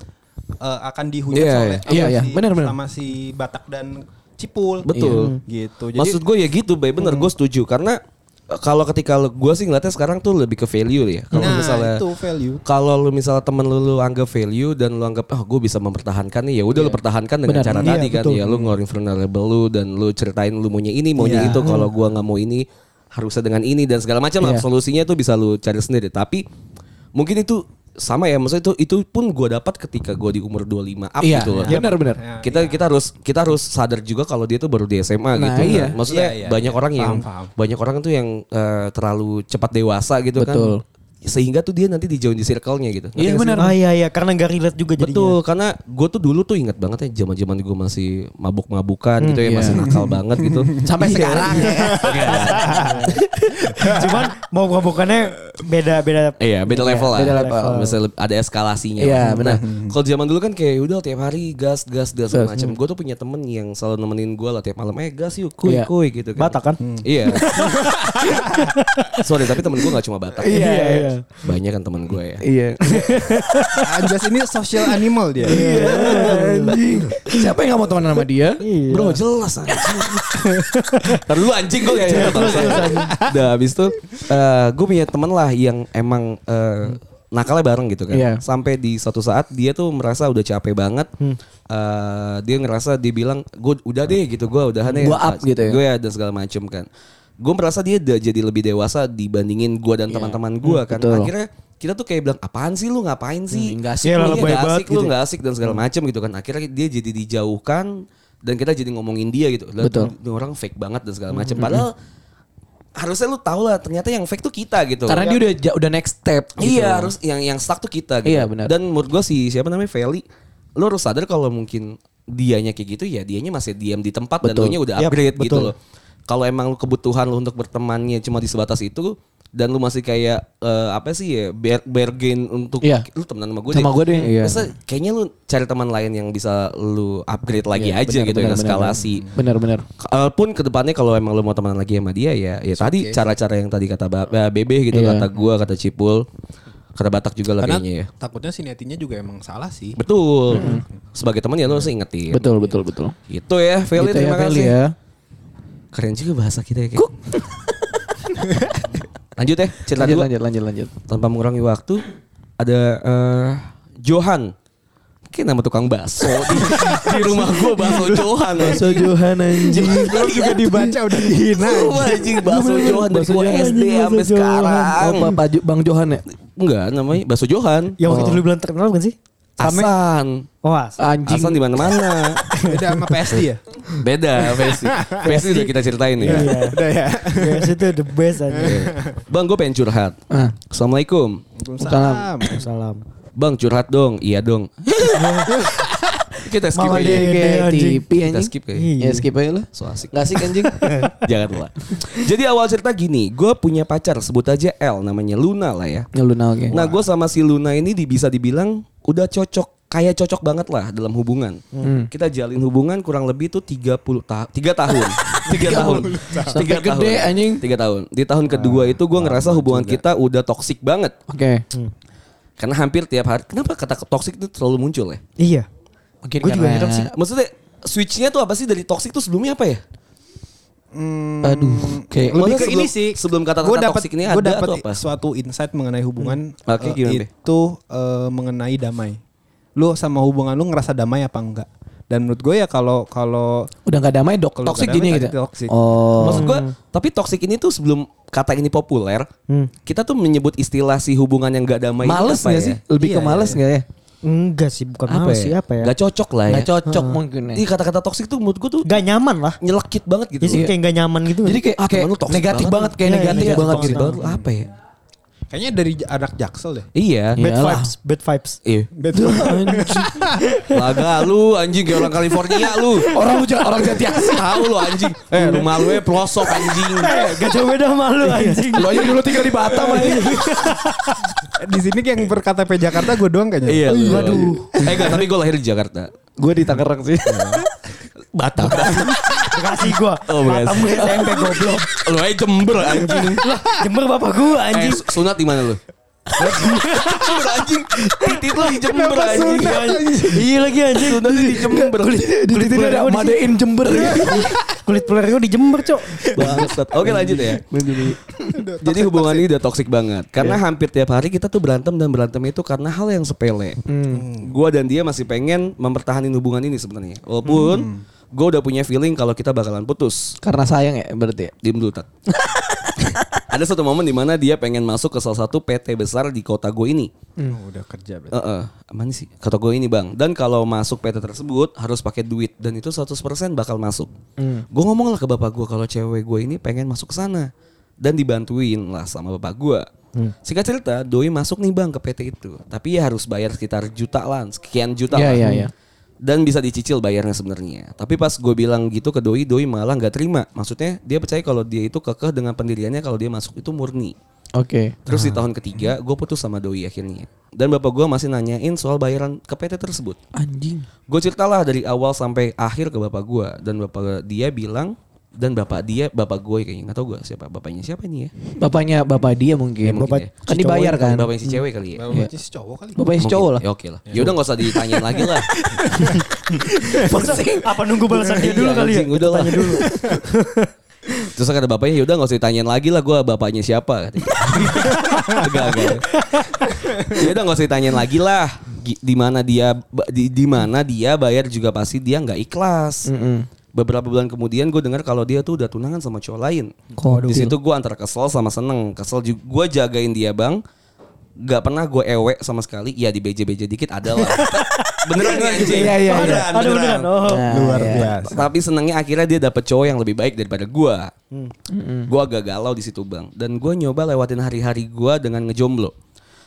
eh, akan dihujat Iya, oleh iya. Iya, sama iya. si, Benar, benar. sama si Batak dan Cipul. Betul. Gitu. Jadi Maksud gue ya gitu, Bay. Bener, gue setuju. Karena eh, kalau ketika gue sih ngeliatnya sekarang tuh lebih ke value ya. Kalau nah, misalnya itu value. kalau lu misalnya temen lu, lu anggap value dan lu anggap ah gue bisa mempertahankan nih ya udah lu pertahankan dengan Benar. cara Iya, tadi kan betul. ya lu ngeluarin vulnerable lu dan lu ceritain lu maunya ini maunya Iya. itu kalau gua nggak mau ini harusnya dengan ini dan segala macam lah Iya. solusinya tuh bisa lu cari sendiri tapi mungkin itu sama ya maksudnya itu itu pun gua dapat ketika gua di umur 25 up Iya, gitu loh. benar benar. Ya, kita kita harus kita harus sadar juga kalau dia tuh baru di SMA Nah, gitu. iya. Maksudnya Iya, iya, banyak iya. orang yang Paham, paham. banyak orang tuh yang eh, terlalu cepat dewasa gitu Betul. kan. Sehingga tuh dia nanti dijauhin di circle-nya gitu. Iya, benar. Ah iya iya karena gak relate juga jadinya. Betul, karena gue tuh dulu tuh ingat banget ya zaman-zaman gue masih mabuk-mabukan gitu ya, iya. masih nakal banget gitu. Sampai sekarang ya. Cuman mau bukannya beda beda. Iya, beda level lah. beda level. Misalnya ada eskalasinya. Iya, lah. benar. Nah, kalau zaman dulu kan kayak udah tiap hari gas, gas, gas segala macam. Gue tuh punya temen yang selalu nemenin gue lah tiap malam, eh gas yuk, kuy, Iya. kuy gitu kan. Batak kan? Iya. Sorry, tapi temen gue gak cuma Batak. Iya, iya. Banyak kan temen gue ya. Iya. Anjas ini social animal dia. Anjing. Siapa yang gak mau teman sama dia? Iya. Bro jelas anjing. Ntar dulu anjing gue kayak gitu. Udah habis itu gue punya temen lah yang emang eh, nakalnya bareng gitu kan. Iya. Sampai di suatu saat dia tuh merasa udah capek banget. Eh, dia ngerasa dia bilang gue udah deh gitu gue udahan deh. Gua up gitu ya. Gue ya dan segala macem kan. Gue merasa dia udah jadi lebih dewasa dibandingin gue dan teman-teman gue kan. betul. Akhirnya kita tuh kayak bilang apaan sih lu ngapain sih? Hmm, nggak asik Iya, Lu, iya, banget asik lu gitu. nggak asik dan segala macem gitu kan. Akhirnya dia jadi dijauhkan dan kita jadi ngomongin dia gitu. Betul. orang fake banget dan segala macem. Padahal harusnya lu tahu lah ternyata yang fake tuh kita gitu. Karena dia udah udah next step. gitu. Iya harus yang yang stuck tuh kita gitu. Iya, benar. Dan menurut gua si siapa namanya Feli, lu harus sadar kalau mungkin dianya kayak gitu ya dianya masih diam di tempat dan Betul. lu nya udah Yap, upgrade gitu betul. loh. Kalau emang lu kebutuhan lu untuk bertemannya cuma di sebatas itu dan lu masih kayak eh, apa sih ya bargain untuk Iya. lu temenan sama gue Sama gue deh, iya. Masa kayaknya lu cari teman lain yang bisa lu upgrade lagi Iya, aja benar, gitu benar, ya benar, eskalasi. Benar-benar. Kalaupun ke depannya kalau emang lu mau temenan lagi sama dia ya, ya tadi cara-cara yang tadi kata Ba- Bebe gitu, Iya. kata gua, kata Cipul, kata Batak juga lah Karena kayaknya ya. takutnya si netinya juga emang salah sih. Betul. Sebagai teman ya lu harus ingetin. Betul, betul, betul. Itu ya, Feli Gitu ya, terima Feli kasih. ya. Keren juga bahasa kita ya. kayak. Lanjut ya, cerita Lanjut dua. lanjut lanjut lanjut. Tanpa mengurangi waktu, ada eh, Johan. Kayak nama tukang bakso di, di rumah gue bakso Johan. Bakso Johan anjing. Belum juga dibaca udah dihina. Anjing bakso Johan dari Bakso gue SD sampai sekarang. Apa Pak Jo- Bang Johan ya? Enggak, namanya bakso Johan. Yang waktu itu lu bilang terkenal bukan sih? Asan. Oh, As. Anjing. Asan di mana-mana. Beda sama PSD ya? Beda Vesti. Vesti udah kita ceritain ya. Iya. Udah ya. Guys itu the best aja. Bang, gue pengen curhat. Ah. Assalamualaikum. Waalaikumsalam. Salam. Bang, curhat dong. Iya dong. kita skip Mama aja. anjing. TV Kita skip kayak. Iya. Ya skip aja lah. So asik. Gak asik anjing. Jangan lah. Jadi awal cerita gini, gue punya pacar sebut aja L namanya Luna lah ya. Ya lu nah oke. Nah gue sama si Luna ini di- bisa dibilang udah cocok kayak cocok banget lah dalam hubungan. Kita jalin hubungan kurang lebih tuh 30 tahun, tiga tahun, tiga tahun, Sampai gede, anjing. tiga tahun. Di tahun kedua itu gue ngerasa hubungan kita udah toksik banget. Oke. Karena hampir tiap hari, kenapa kata toksik itu selalu muncul ya? Iya. Mungkin Gua juga heran sih. Maksudnya switchnya tuh apa sih dari toksik tuh sebelumnya apa ya? Hmm, Aduh, kayak lebih Maksudnya ke sebelum- ini sih. sebelum kata-kata Gua dapet- toksik ini gua ada dapet atau apa? suatu insight mengenai hubungan Oke, eh, gimana, Be? itu eh, mengenai damai. Lu sama hubungan lu ngerasa damai apa enggak? Dan menurut gue ya kalau kalau udah nggak damai dok toxic gini gitu. toxic. Oh. Maksud gue, tapi toksik ini tuh sebelum kata ini populer, kita tuh menyebut istilah si hubungan yang gak damai. males apa nggak ya? sih? Lebih ke Iya, males iya. nggak ya? Enggak sih, bukan Apa males ya? sih apa ya? Gak cocok lah ya. Nggak cocok mungkin ya. Iya kata-kata toksik tuh menurut gue tuh Gak nyaman lah. nyelekit banget gitu. Ya sih kayak gak nyaman gitu. Jadi kayak, Ah, kayak negatif banget. banget, kayak Iya, negatif iya, banget gitu. banget. Apa ya? Kayaknya dari anak jaksel deh. Iya. bad Iyalah. vibes, bad vibes. Iya. Betul. Laga lu anjing kayak orang California lu. Orang ja- orang jati asih. Tahu lu anjing. Eh rumah lu eh pelosok anjing. Gak jauh beda sama lu anjing. Lo aja dulu tinggal di Batam aja. di sini yang berKTP Jakarta gue doang kayaknya. Iya. lu. Waduh. Eh enggak, tapi gue lahir di Jakarta. Gue di Tangerang sih. Batam. Bekasi gua. Oh, Bekasi. Batam gue SMP goblok. lu aja Jember anjing. Lah, Jember bapak gua Eh, anjing. su- sunat di mana lu? Jember anjing. Titit lu di Jember anjing. Iya lagi anjing. Sunat di Jember. Di situ ada Madein Jember. Kulit peler gua di Jember, Cok. Bangsat. Oke lanjut ya. Jadi hubungan ini udah toksik banget. Karena hampir tiap hari kita tuh berantem dan berantem itu karena hal yang sepele. Gua dan dia masih pengen mempertahankan hubungan ini sebenarnya. Walaupun gue udah punya feeling kalau kita bakalan putus. Karena sayang ya berarti ya. Diem dulu Tat. Ada satu momen di mana dia pengen masuk ke salah satu PT besar di kota gue ini. Oh, udah kerja berarti. Heeh, mana sih? Kata gue ini bang. Dan kalau masuk PT tersebut harus pakai duit dan itu 100% bakal masuk. Gue ngomong lah ke bapak gue kalau cewek gue ini pengen masuk ke sana dan dibantuin lah sama bapak gue. Singkat cerita, Doi masuk nih bang ke PT itu, tapi ya harus bayar sekitar juta lah, sekian juta Iya, lah. iya, iya. Dan bisa dicicil bayarnya sebenarnya. Tapi pas gue bilang gitu ke Doi, Doi malah nggak terima. Maksudnya dia percaya kalau dia itu kekeh dengan pendiriannya kalau dia masuk itu murni. Oke. Terus di tahun ketiga gue putus sama Doi akhirnya. Dan bapak gue masih nanyain soal bayaran ke PT tersebut. Anjing. Gue ceritalah dari awal sampai akhir ke bapak gue dan bapak dia bilang dan bapak dia bapak gue kayaknya nggak tahu gue siapa bapaknya siapa ini ya? Bapaknya bapak dia mungkin. Ya, mungkin Bapak ya. Kan dibayar kan. Bapaknya si cewek kali ya. Bapak si cowok kali. Bapaknya si Mungkin. cowok lah. Ya oke lah. Ya udah nggak usah ditanyain lagi lah. Apa nunggu balasan dia dulu Iya, kali ya? udah lah. Terus kata bapaknya ya udah nggak usah ditanyain lagi lah gue bapaknya siapa. katanya. Enggak enggak. Ya udah nggak usah ditanyain lagi lah. Di mana dia di, di mana dia bayar juga pasti dia nggak ikhlas. Beberapa bulan kemudian gue dengar kalau dia tuh udah tunangan sama cowok lain. Di situ gue antara kesel sama seneng. Kesel juga gue jagain dia bang. Gak pernah gue ewe sama sekali. Ya di beje-beje dikit ada lah. beneran nih anjing. Iya, iya, Beneran, iya. Ada beneran. Oh. Nah, Luar iya. biasa. tapi senangnya akhirnya dia dapet cowok yang lebih baik daripada gua. Gua agak galau di situ bang. Dan gua nyoba lewatin hari-hari gua dengan ngejomblo.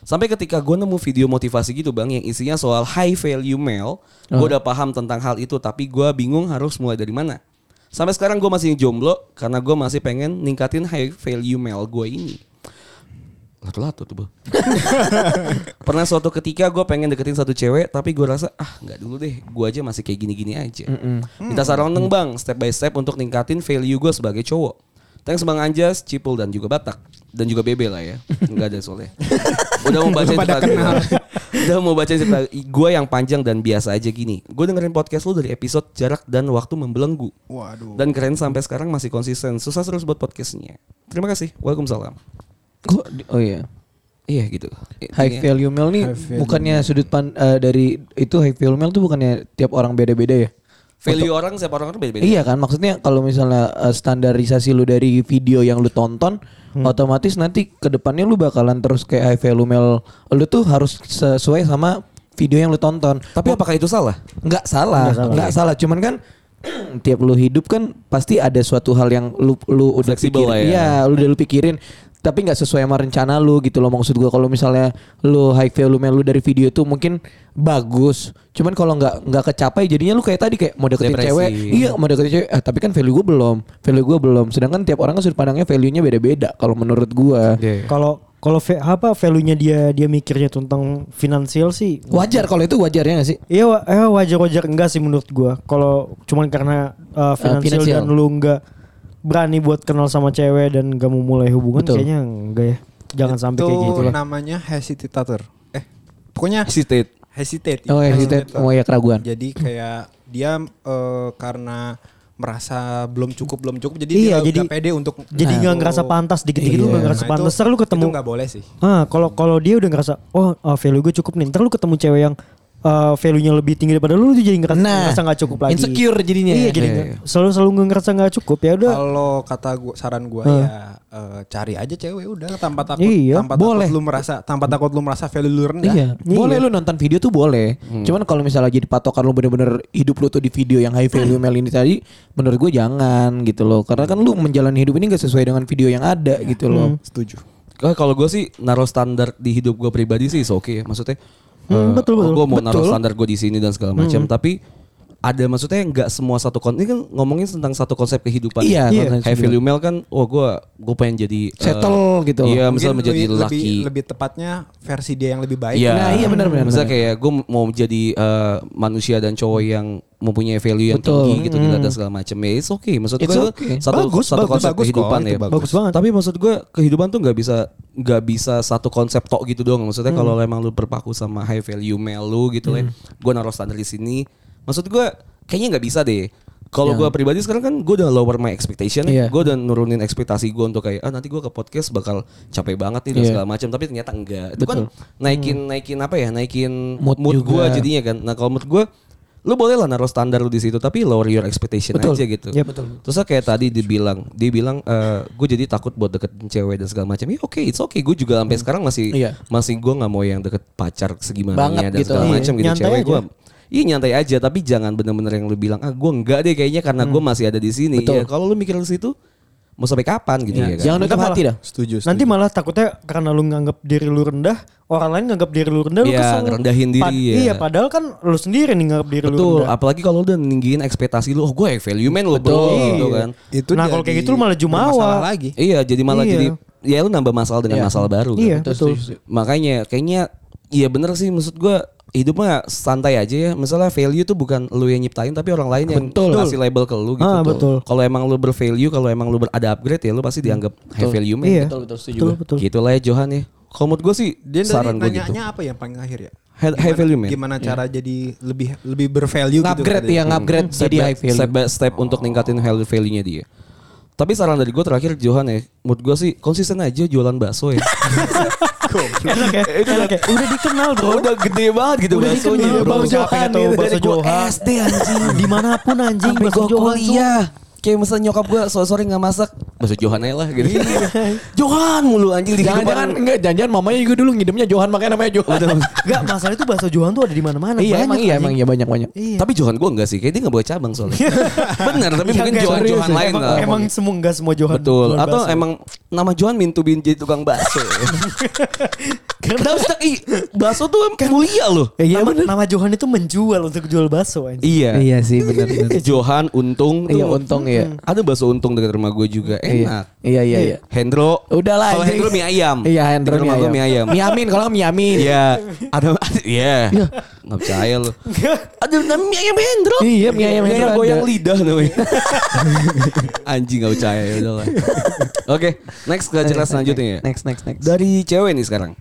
Sampai ketika gua nemu video motivasi gitu bang, yang isinya soal high value male, gua udah paham tentang hal itu, tapi gua bingung harus mulai dari mana. Sampai sekarang gua masih jomblo karena gua masih pengen ningkatin high value male gua ini. Latu-latu tuh bang. Pernah suatu ketika gue pengen deketin satu cewek tapi gue rasa ah nggak dulu deh gue aja masih kayak gini-gini aja. Minta saran dong bang step by step untuk ningkatin value gue sebagai cowok. Thanks bang Anjas, Cipul dan juga Batak dan juga Bebe lah ya. Enggak ada soalnya. Udah mau baca cerita kenal. Udah mau baca cerita gue yang panjang dan biasa aja gini. Gue dengerin podcast lu dari episode jarak dan waktu membelenggu. Waduh. Dan keren sampai sekarang masih konsisten. Susah terus buat podcastnya. Terima kasih. Waalaikumsalam. Di- oh iya. Iya gitu. High Intinya- value meal nih High value bukannya sudut pan eh, dari itu high value meal tuh bukannya tiap orang beda-beda ya? Value orang setiap orang kan beda-beda. Iya kan maksudnya kalau misalnya eh, standarisasi lu dari video yang lu tonton otomatis nanti ke depannya lu bakalan terus kayak high value meal lu tuh harus sesuai sama video yang lu tonton. Tapi apakah itu salah? nggak salah, Nggak salah. nggak salah. Cuman kan tiap lu hidup kan pasti ada suatu hal yang lu lu udah Fleksibel pikirin. ya. Iya, lu udah lu pikirin tapi nggak sesuai sama rencana lu gitu loh maksud gua. Kalau misalnya lu high value lu dari video itu mungkin bagus. Cuman kalau nggak nggak kecapai jadinya lu kayak tadi kayak mau deketin Depresi. cewek. Iya mau deketin cewek. Ah, tapi kan value gua belum. Value gua belum. Sedangkan tiap orang kan sudut pandangnya value nya beda-beda kalau menurut gua. Kalau kalau ve- apa value-nya dia dia mikirnya tentang finansial sih wajar kalau itu wajarnya nggak sih? Iya eh, wajar-wajar enggak sih menurut gua. Kalau cuman karena uh, finansial finansial. dan lu enggak berani buat kenal sama cewek dan gak mau mulai hubungan Betul. kayaknya enggak ya. Jangan sampai kayak gitu lah. namanya hesitator. Eh, pokoknya Hesitate. hesitate. oh ya hesitate oh ya keraguan Jadi kayak dia eh, karena merasa belum cukup belum cukup jadi Iya, dia jadi- nggak pede untuk Jadi nggak ngerasa pantas dikit-dikit lu Iya. nggak ngerasa Nah, pantas. itu- Ntar lu ketemu itu nggak boleh sih. Ah, kalau kalau dia udah ngerasa oh uh, value gue cukup nih. Ntar lu ketemu cewek yang uh, value-nya lebih tinggi daripada lu, lu tuh jadi ngerasa, Nah, ngerasa nggak cukup lagi. insecure jadinya. Iya, jadi Iya, nggak- iya. selalu selalu nggak ngerasa nggak cukup ya udah. Kalau kata gua saran gua Hah. ya eh, cari aja cewek udah tanpa takut Iya, tanpa boleh. takut lu merasa tanpa takut lu merasa value lu rendah. Iya, Iya. boleh lu nonton video tuh boleh. Cuman kalau misalnya jadi patokan lu bener-bener hidup lu tuh di video yang high value mail ini tadi, menurut gue jangan gitu loh. Karena kan lu menjalani hidup ini gak sesuai dengan video yang ada gitu loh. Setuju. Eh, Kalau gue sih naruh standar di hidup gue pribadi sih oke ya. Maksudnya Hmm, betul, betul. Gue mau naruh Betul. standar gue di sini dan segala macam. Tapi ada maksudnya nggak semua satu konsep. Ini kan ngomongin tentang satu konsep kehidupan. Iya, ya. konsep High value male kan, wah gue gue pengen jadi eh, Settle gitu loh. Iya, Mungkin misalnya menjadi lebih, laki. lebih, lebih tepatnya versi dia yang lebih baik. Iya, Nah, iya benar, benar, Misalnya benar. kayak gue mau menjadi eh, manusia dan cowok yang mempunyai value yang Betul. tinggi gitu dilihat dan segala macam. Ya, it's okay. Maksud It's gue okay. satu Bagus, satu bagus, konsep bagus kehidupan ya. bagus. Bagus banget. Tapi maksud gue kehidupan tuh nggak bisa nggak bisa satu konsep tok gitu doang. Maksudnya kalau emang lu berpaku sama high value male lu gitu lah, gue naruh standar di sini. Maksud gue kayaknya nggak bisa deh. Kalau gue pribadi sekarang kan gue udah lower my expectation, Iya. gue udah nurunin ekspektasi gue untuk kayak ah nanti gue ke podcast bakal capek banget nih dan Iya. segala macam. Tapi ternyata enggak. Itu Betul. kan naikin naikin apa ya? Naikin Mood mood, gue jadinya kan. Nah kalau menurut gue lu boleh lah naruh standar lu di situ tapi lower your expectation Betul. aja gitu. Iya, betul. Terus kayak tadi dibilang, dia bilang gue jadi takut buat deketin cewek dan segala macam. Ya oke, it's okay. Gue juga sampai sekarang masih Iya. masih gue nggak mau yang deket pacar segimana dan gitu. segala Iya, macam gitu. nyantai Cewek gue Iya nyantai aja tapi jangan bener-bener yang lu bilang ah gue enggak deh kayaknya karena gue masih ada di sini. Betul. Ya, kalau lu mikir ke situ mau sampai kapan gitu ya kan? Jangan nutup hati dah. Setuju. Nanti malah takutnya karena lu nganggap diri lu rendah, orang lain nganggap diri lu rendah, lu Iya, kesel. ngerendahin diri, ya. Iya, padahal kan lu sendiri nih nganggap diri lu Betul, rendah. apalagi kalau lu udah ninggiin ekspektasi lu, oh gue value man lu bro, Betul. gitu Iya. kan. itu Nah, kalau kayak gitu lu malah jumawa. lagi. Iya, jadi malah Iya. jadi ya lu nambah masalah dengan Iya. masalah baru. kan. Iya, Betul, betul. setuju. Makanya kayaknya iya bener sih maksud gua hidupnya santai aja ya. Misalnya value tuh bukan lu yang nyiptain tapi orang lain yang Betul. ngasih label ke lu gitu. Ah, tuh. betul. Kalau emang lu bervalue, kalau emang lu ber- ada upgrade ya lu pasti dianggap high value man. Iya. Betul, betul, setuju Betul, betul. Gitu lah ya Johan ya. Kalau menurut gue sih Dia saran tadi gue gitu. apa yang paling akhir ya? High- high value, man. Gimana cara jadi lebih lebih bervalue gitu? Upgrade ya, upgrade step jadi high value. step by step untuk ningkatin value value-nya dia. Tapi saran dari gue terakhir Johan ya, menurut gue sih konsisten aja jualan bakso ya. Enak ya, enak ya. Udah dikenal bro. udah gede banget gitu Udah baksonya. dikenal, bro. Yang tahu bakso Johan? SD anjing. Di mana pun anjing bakso Johan. kuliah. Kayak misalnya nyokap gue sore-sore gak masak. Bakso Johan aja lah gitu. Johan mulu anjing di Jangan-jangan kehidupan. enggak jangan-jangan mamanya juga dulu ngidamnya Johan makanya namanya Johan. Enggak, masalah itu bakso Johan tuh ada di mana-mana. iya emang iya emang iya banyak banyak. Iya. Tapi Johan gue enggak sih. Kayak dia gak boleh cabang soalnya. Bener, tapi Iya, mungkin Johan Johan lain emang, lah. emang semua enggak semua Johan. Betul. Johan Atau emang nama Johan mintu bin jadi tukang bakso. Karena Ustaz, ih, bakso tuh mulia loh. Ya, iya, nama, nama Johan itu menjual untuk jual bakso anjing. Iya. Iya sih benar benar. Johan untung tuh. Iya untung iya. Ada bakso untung dekat rumah gue juga. Enak. Iya iya iya. Hendro. Udah lah. Kalau. Hendro mie ayam. Iya Hendro mie ayam. mie ayam. Mie amin kalau mie amin. Iya. Ada Iya. Nggak percaya lu. Ada nama mie ayam Hendro. Iya, mie ayam Hendro ada. goyang lidah namanya. Anjing nggak percaya ya udah lah. Oke, next ke jelas selanjutnya ya. Next next next. Dari cewek nih sekarang.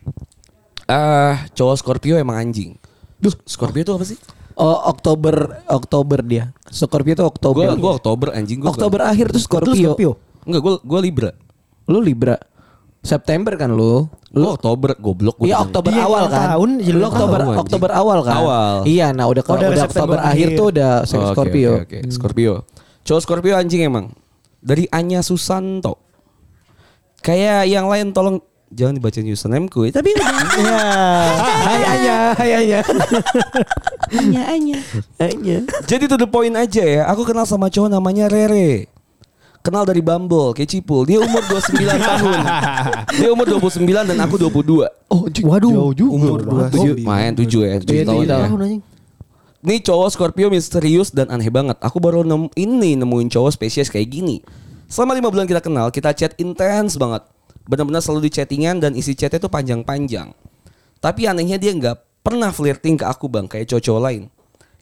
Ah, cowok Scorpio emang anjing. Duh, Scorpio itu apa sih? Oh Oktober Oktober dia. Scorpio itu Oktober. Gua gua Oktober anjing gua. Oktober akhir tuh Itu Scorpio. Scorpio. Enggak, gua gua Libra. Lu Libra. September kan lu. Lu Lu Oktober goblok gua Iya. Oktober Dia awal kan. tahun, jadi Lu Oktober tahun. Oktober awal kan. Awal. Iya, nah udah Oh, udah September Oktober akhir akhir. tuh udah Oh, oke, Scorpio. oke, oke. Scorpio. Cowok Scorpio anjing emang. Dari Anya Susanto. Kayak yang lain tolong jangan dibacain usernameku ya. Tapi. Ya. Hai Anya, hai Anya. Anya, Anya. Anya. Jadi to the point aja ya. Aku kenal sama cowok namanya Rere. Kenal dari Bumble, kayak Cipul. Dia umur 29 tahun. Dia umur 29 dan aku 22. Oh, Waduh. Umur Tujuh, main 7 ya, 7 Iya, tahun tujuh ya. Nih cowok Scorpio misterius dan aneh banget. Aku baru nem ini nemuin cowok spesies kayak gini. Selama lima bulan kita kenal, kita chat intens banget. Benar-benar selalu di chattingan dan isi chatnya tuh panjang-panjang. Tapi anehnya dia nggak pernah flirting ke aku bang, kayak cowok lain.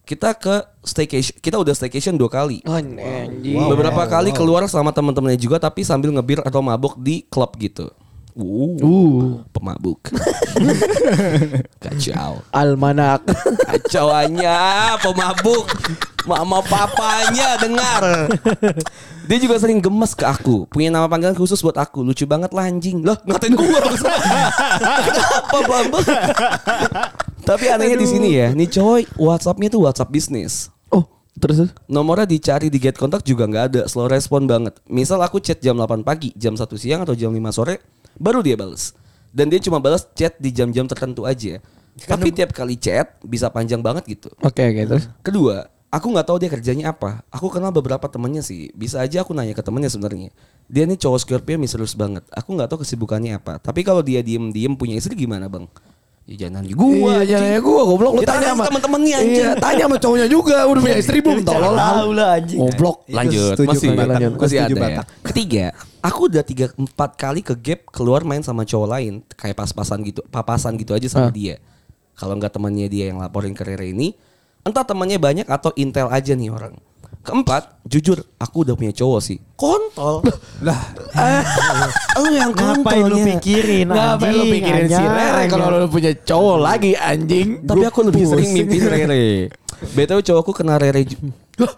Kita ke staycation, kita udah staycation dua kali. Oh, anjing. Beberapa kali keluar sama teman-temannya juga, tapi sambil ngebir atau mabok di klub gitu. Uh, Uh, pemabuk. Kacau. almanak. Kacauannya pemabuk Mama papanya dengar Dia juga sering gemes ke aku. Punya nama panggilan khusus buat aku. Lucu banget lah anjing. Lah ngatain gua bangsa Kenapa bambang? Tapi anehnya di sini ya. Nih cowok Whatsappnya tuh Whatsapp bisnis. Oh, terus Nomornya dicari di get kontak juga nggak ada. Slow respon banget. Misal aku chat jam 8 pagi Jam 1 siang atau jam 5 sore Baru dia bales. Dan dia cuma balas chat di jam-jam tertentu aja. Tapi tiap kali chat Bisa panjang banget gitu. Oke, oke, terus. Kedua, aku nggak tahu dia kerjanya apa. Aku kenal beberapa temennya sih. Bisa aja aku nanya ke temennya sebenarnya. Dia nih cowok Scorpio misterius banget. Aku nggak tahu kesibukannya apa. Tapi kalau dia diem-diem punya istri gimana bang? Ya jangan nanya gua. Iya, jangan nanya gua, goblok lu Ya, tanya sama temen-temennya, anjing. Iya, tanya sama cowoknya juga, udah punya istri belum tolol lah. Tahu lah anjing. Goblok. Lanjut, setuju, masih, lanjut. Masih ada ya. Ketiga, aku udah tiga empat kali ke gap keluar main sama cowok lain, kayak pas-pasan gitu, papasan gitu aja sama Ah. dia. Kalau nggak temannya dia yang laporin ke Rere ini, entah temannya banyak atau intel aja nih orang. Keempat, jujur, aku udah punya cowok sih. Kontol. Lah, Lu yang Ngapain lu kontolnya. pikirin Ngapain lu anjing, pikirin si Rere kalau lu punya cowok lagi anjing? Tapi aku lebih sering mimpi Rere. BTW cowokku kena Rere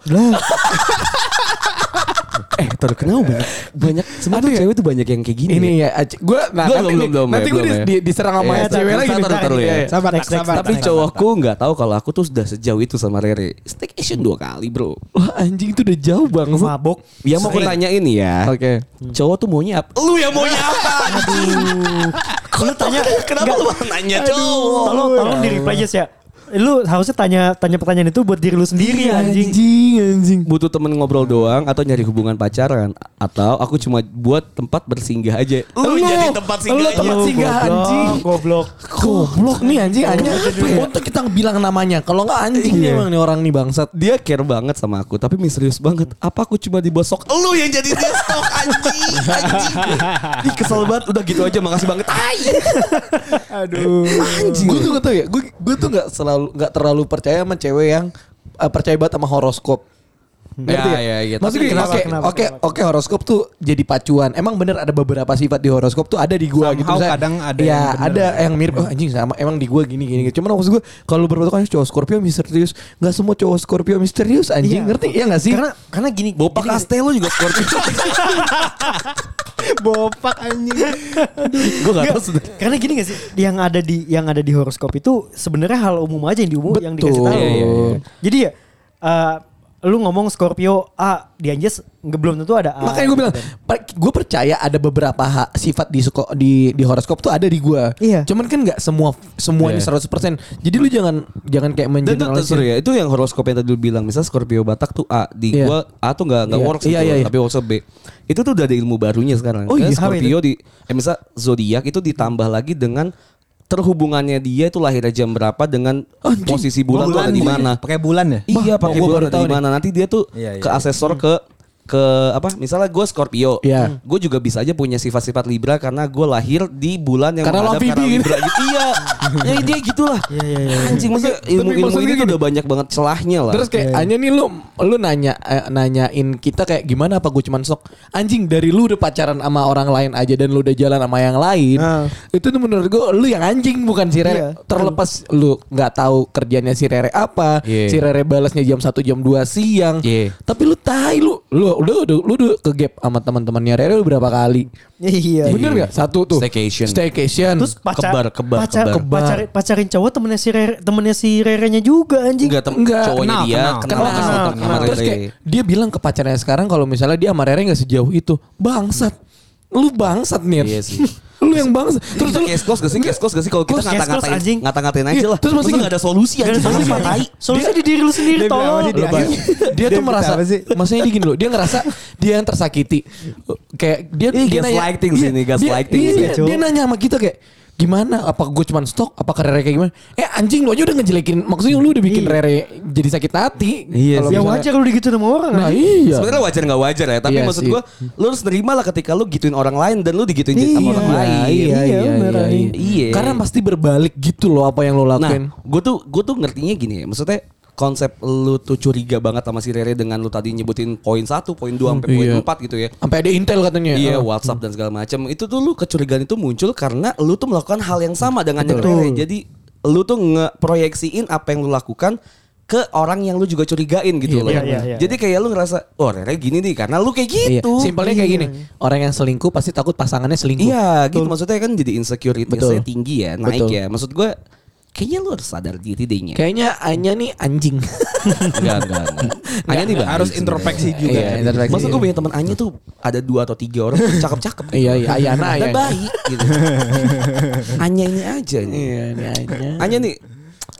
Lah, Eh, terkenal banyak banyak sebenarnya cewek tuh banyak yang kayak gini. Ini ya. ya, gue nah Belum, nanti, belum, belum, nanti ya, gue di, ya. di- diserang sama Iya, cewek lagi bentar, Iya, ya. sabar, Next, sabar. Tapi cowokku nggak tahu kalau aku tuh sudah sejauh itu sama Rere. Staycation dua kali, Bro. Wah anjing itu udah jauh bang. mabok. Ya mau aku tanya ini ya. Oke. Cowok tuh maunya apa? Lu yang maunya apa? Aduh. Lu tanya Kenapa lu nanya cowok? Tolong tolong di reply aja ya. Lu harusnya tanya tanya pertanyaan itu buat diri lu sendiri Iya, anjing. anjing. Butuh temen ngobrol doang atau nyari hubungan pacaran atau aku cuma buat tempat bersinggah aja. Lu, jadi tempat Lu singgah tempat aja. singgah Goblok, anjing. Goblok. Goblok nih anjing anjing. Untuk kita bilang namanya. Kalau nggak anjing nih emang nih orang nih bangsat. Dia care banget sama aku tapi misterius banget. Apa aku cuma dibosok? Lu yang jadi dia stok anjing. Anjing. Ih, kesel banget. Udah gitu aja makasih banget. Tai. aduh. Anjing. Gue tuh gak tau ya. Gue gue tuh nggak selalu nggak terlalu percaya sama cewek yang eh, percaya banget sama horoskop. Ngerti Ya, ya? ya, ya. Maksudnya oke, kenapa, oke, oke horoskop tuh jadi pacuan. Emang bener ada beberapa sifat di horoskop tuh ada di gua gitu. Somehow Misalnya, kadang ada ya, yang bener. ada yang mirip. Oh anjing sama. Emang di gua gini gini. Cuman maksud gua kalau berbentuk kan cowok Scorpio misterius, nggak semua cowok Scorpio misterius anjing. Iya. Ngerti? Ya nggak sih? Karena karena gini. Gini- Castello juga Scorpio. Bopak anjing. Gue gak tau. Karena gini gak sih, yang ada di yang ada di horoskop itu sebenarnya hal umum aja yang diumum yang dikasih tahu. Iya, iya, iya. Jadi ya eh, lu ngomong Scorpio A di Anjas nggak belum tentu ada A. Makanya gue bilang, gue percaya ada beberapa ha- sifat di suko, di di horoskop tuh ada di gue. Iya. Cuman kan nggak semua semuanya Iya. 100%. Jadi lu jangan jangan kayak itu mengeneralisir. sorry ya, itu yang horoskop yang tadi lu bilang. Misal Scorpio Batak tuh A, di Iya. gua A tuh gak, nggak Iya. works Iya, gitu, iya, iya. tapi works B. Itu tuh udah ada ilmu barunya sekarang. Oh iya, Scorpio di, eh misal zodiak itu ditambah lagi dengan terhubungannya dia itu lahirnya jam berapa dengan posisi bulan, tuh ada di mana. Pakai bulan ya? Iya pakai bulan ada di mana. Nanti dia tuh Iya, iya, ke asesor ke ke apa misalnya gue Scorpio, Iya. gue juga bisa aja punya sifat-sifat Libra karena gue lahir di bulan yang Karena menghadap gitu. Libra gitu. iya, ya dia gitulah. Iya, iya, iya. Anjing maksudnya ilmu-ilmu ini gini. udah banyak banget celahnya lah. Terus kayak hanya nih lu lu nanya eh, nanyain kita kayak gimana apa gue cuman sok anjing dari lu udah pacaran sama orang lain aja dan lu udah jalan sama yang lain. Nah. Itu tuh menurut gue lu yang anjing bukan si Rere. Iya. Terlepas lu nggak tahu kerjanya si Rere apa, Iya. si Rere balasnya jam 1 jam 2 siang. Iya. Tapi lu tai lu lu udah udah lu udah ke gap sama teman-temannya Rere udah berapa kali? Iya. Bener gak? Satu tuh. Staycation. Staycation. Terus pacar, Kebar, kebar, pacar, kebar. pacar- pacarin cowok temennya si Rere, temennya si Rerenya juga anjing. Enggak, tem- Enggak, cowoknya kenal, dia kenal, kenal, kenal, sama kenal, sama kenal. Terus kayak dia bilang ke pacarnya sekarang kalau misalnya dia sama Rere gak sejauh itu. Bangsat. Lu bangsat nih. Iya sih. Lu yang bangsat. Terus Terus case close gak sih? Case close gak sih? Kalau kita ngata-ngatain ngata-ngatain aja Iya, lah. terus maksudnya gak ada solusi anjing. solusi. Solusi di diri lu sendiri tolong. apa sih? dia, Dia- dia dia tuh merasa maksudnya dia gini loh dia ngerasa dia yang tersakiti kayak dia dia gaslighting iya, sih ini, dia- gaslighting iya, dia nanya sama kita kayak gimana apa gue cuman stok apa Rere kayak gimana eh anjing lu aja udah ngejelekin maksudnya lu udah bikin Iya. Rere jadi sakit hati Iya Kalau. Ya wajar lu digituin sama orang nah anjing. iya Sebenarnya wajar nggak wajar ya, tapi Iya maksud gue, lu harus nerima lah ketika lu gituin orang lain dan lu digituin sama Iya, orang lain. iya, iya, Iya, iya, iya. Iya. Karena pasti berbalik gitu loh apa yang lo Nah, lakuin. gue tuh gue tuh ngertinya gini ya, maksudnya konsep lu tuh curiga banget sama si Rere dengan lu tadi nyebutin poin satu, poin dua sampai poin Iya. empat gitu ya. Sampai ada intel katanya. Iya, Oh. WhatsApp dan segala macam. Itu tuh lu kecurigaan itu muncul karena lu tuh melakukan hal yang sama dengan yang Betul. Rere. Jadi lu tuh ngeproyeksiin apa yang lu lakukan ke orang yang lu juga curigain gitu Iya, loh. iya, iya, iya. Jadi kayak lu ngerasa, oh Rere gini nih karena lu kayak Iya, gitu. simpelnya kayak gini. Orang yang selingkuh pasti takut pasangannya selingkuh. Iya, gitu maksudnya kan jadi insecurity-nya Betul. tinggi ya, naik Betul. ya. Maksud gue kayaknya lu harus sadar diri deh nya. Kayaknya Anya nih anjing. Enggak, enggak, enggak. Anya nih harus sebenarnya. introspeksi juga. Iya, introspeksi. Masa gue punya teman Anya tuh ada dua atau tiga orang cakep-cakep. Iya, iya, Ayana, Ayana. baik gitu. Anya ini aja nih. Iya, ini Anya. Anya nih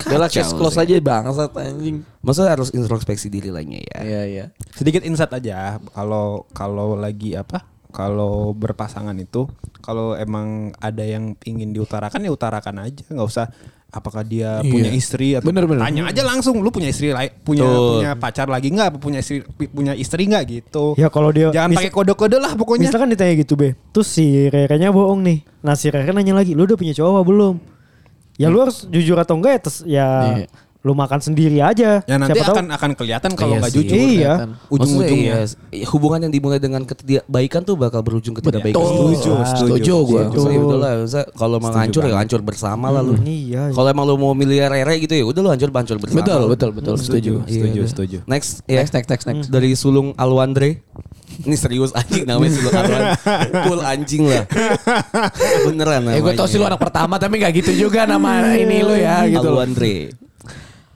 Udah lah case close aja bangsat anjing. Maksudnya harus introspeksi diri lainnya ya. Iya, iya. Sedikit insight aja kalau kalau lagi apa? Kalau berpasangan itu kalau emang ada yang ingin diutarakan ya utarakan aja, nggak usah apakah dia Iya. punya istri atau Bener, bener. tanya aja langsung lu punya istri punya Betul. punya pacar lagi nggak apa punya istri punya istri nggak gitu. Ya kalau dia Jangan pakai kode-kode lah pokoknya. Misalkan ditanya gitu be Terus si Rere-nya bohong nih Nah si Rere nanya lagi Lu udah punya cowok apa belum Ya lu harus jujur atau enggak ya, tes, ya Iya. Lu makan sendiri aja Ya nanti Siapa tahu- akan akan kelihatan kalau Iya nggak sih. jujur. Iya. kelihatan. Ujung-ujungnya. Iya, hubungan yang dimulai dengan ketidakbaikan tuh bakal berujung ketidakbaikan. Betul. Setuju, Ah, setuju. Setuju gue. Gitu. Ya maksudnya kalau mau hancur ya hancur bersama lah lu. Iya Kalau emang lu mau milih Rere gitu ya udah lu hancur hancur bersama. Betul, betul, betul. Setuju. Iya, Setuju, setuju. Next, ya. Next, next, next, next. Dari sulung Alwandre. Ini serius anjing namanya sulung Alwandre. Full anjing lah. Beneran namanya. Eh gue tau sih lu anak pertama tapi gak gitu juga nama ini lu ya gitu. Alwandre.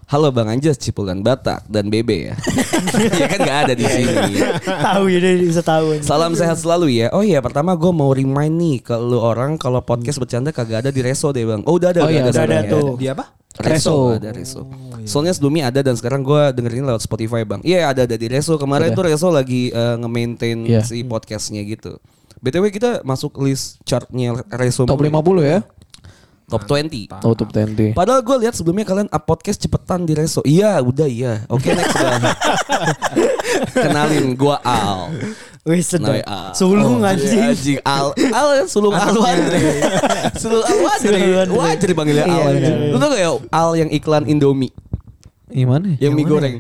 Halo Bang Anjas, Cipulan Batak dan Bebe ya. ya kan gak ada di sini. Tahu ya dia bisa tahu Salam sehat selalu ya. Oh iya, pertama gue mau remind nih ke lu orang kalau podcast bercanda kagak ada di Reso deh bang. Oh udah ada, Oh iya, udah ada sekarang ya. tuh. Dia apa? Reso, Reso. ada Reso. Soalnya sebelumnya ada dan sekarang gue dengerin lewat Spotify bang. Iya ada ada di Reso. Kemarin tuh Reso lagi eh, nge-maintain Iya. si podcastnya gitu. BTW kita masuk list chartnya Reso Top mulu ya. 50 ya. Top 20. Oh, top 20. Padahal gue lihat sebelumnya kalian up podcast cepetan di Reso. Iya, udah iya. Oke next bang. Kenalin gue Al. Wih sedap Nah, Al. Sulung Oh, anjing iya, anjing. Al, Al ya, sulung Alwandre. sulung Alwandre. Alwandre. Wajar dipanggilnya Al. Iya, iya. Lu tau gak ya Al yang iklan Indomie, Gimana? yang mie goreng.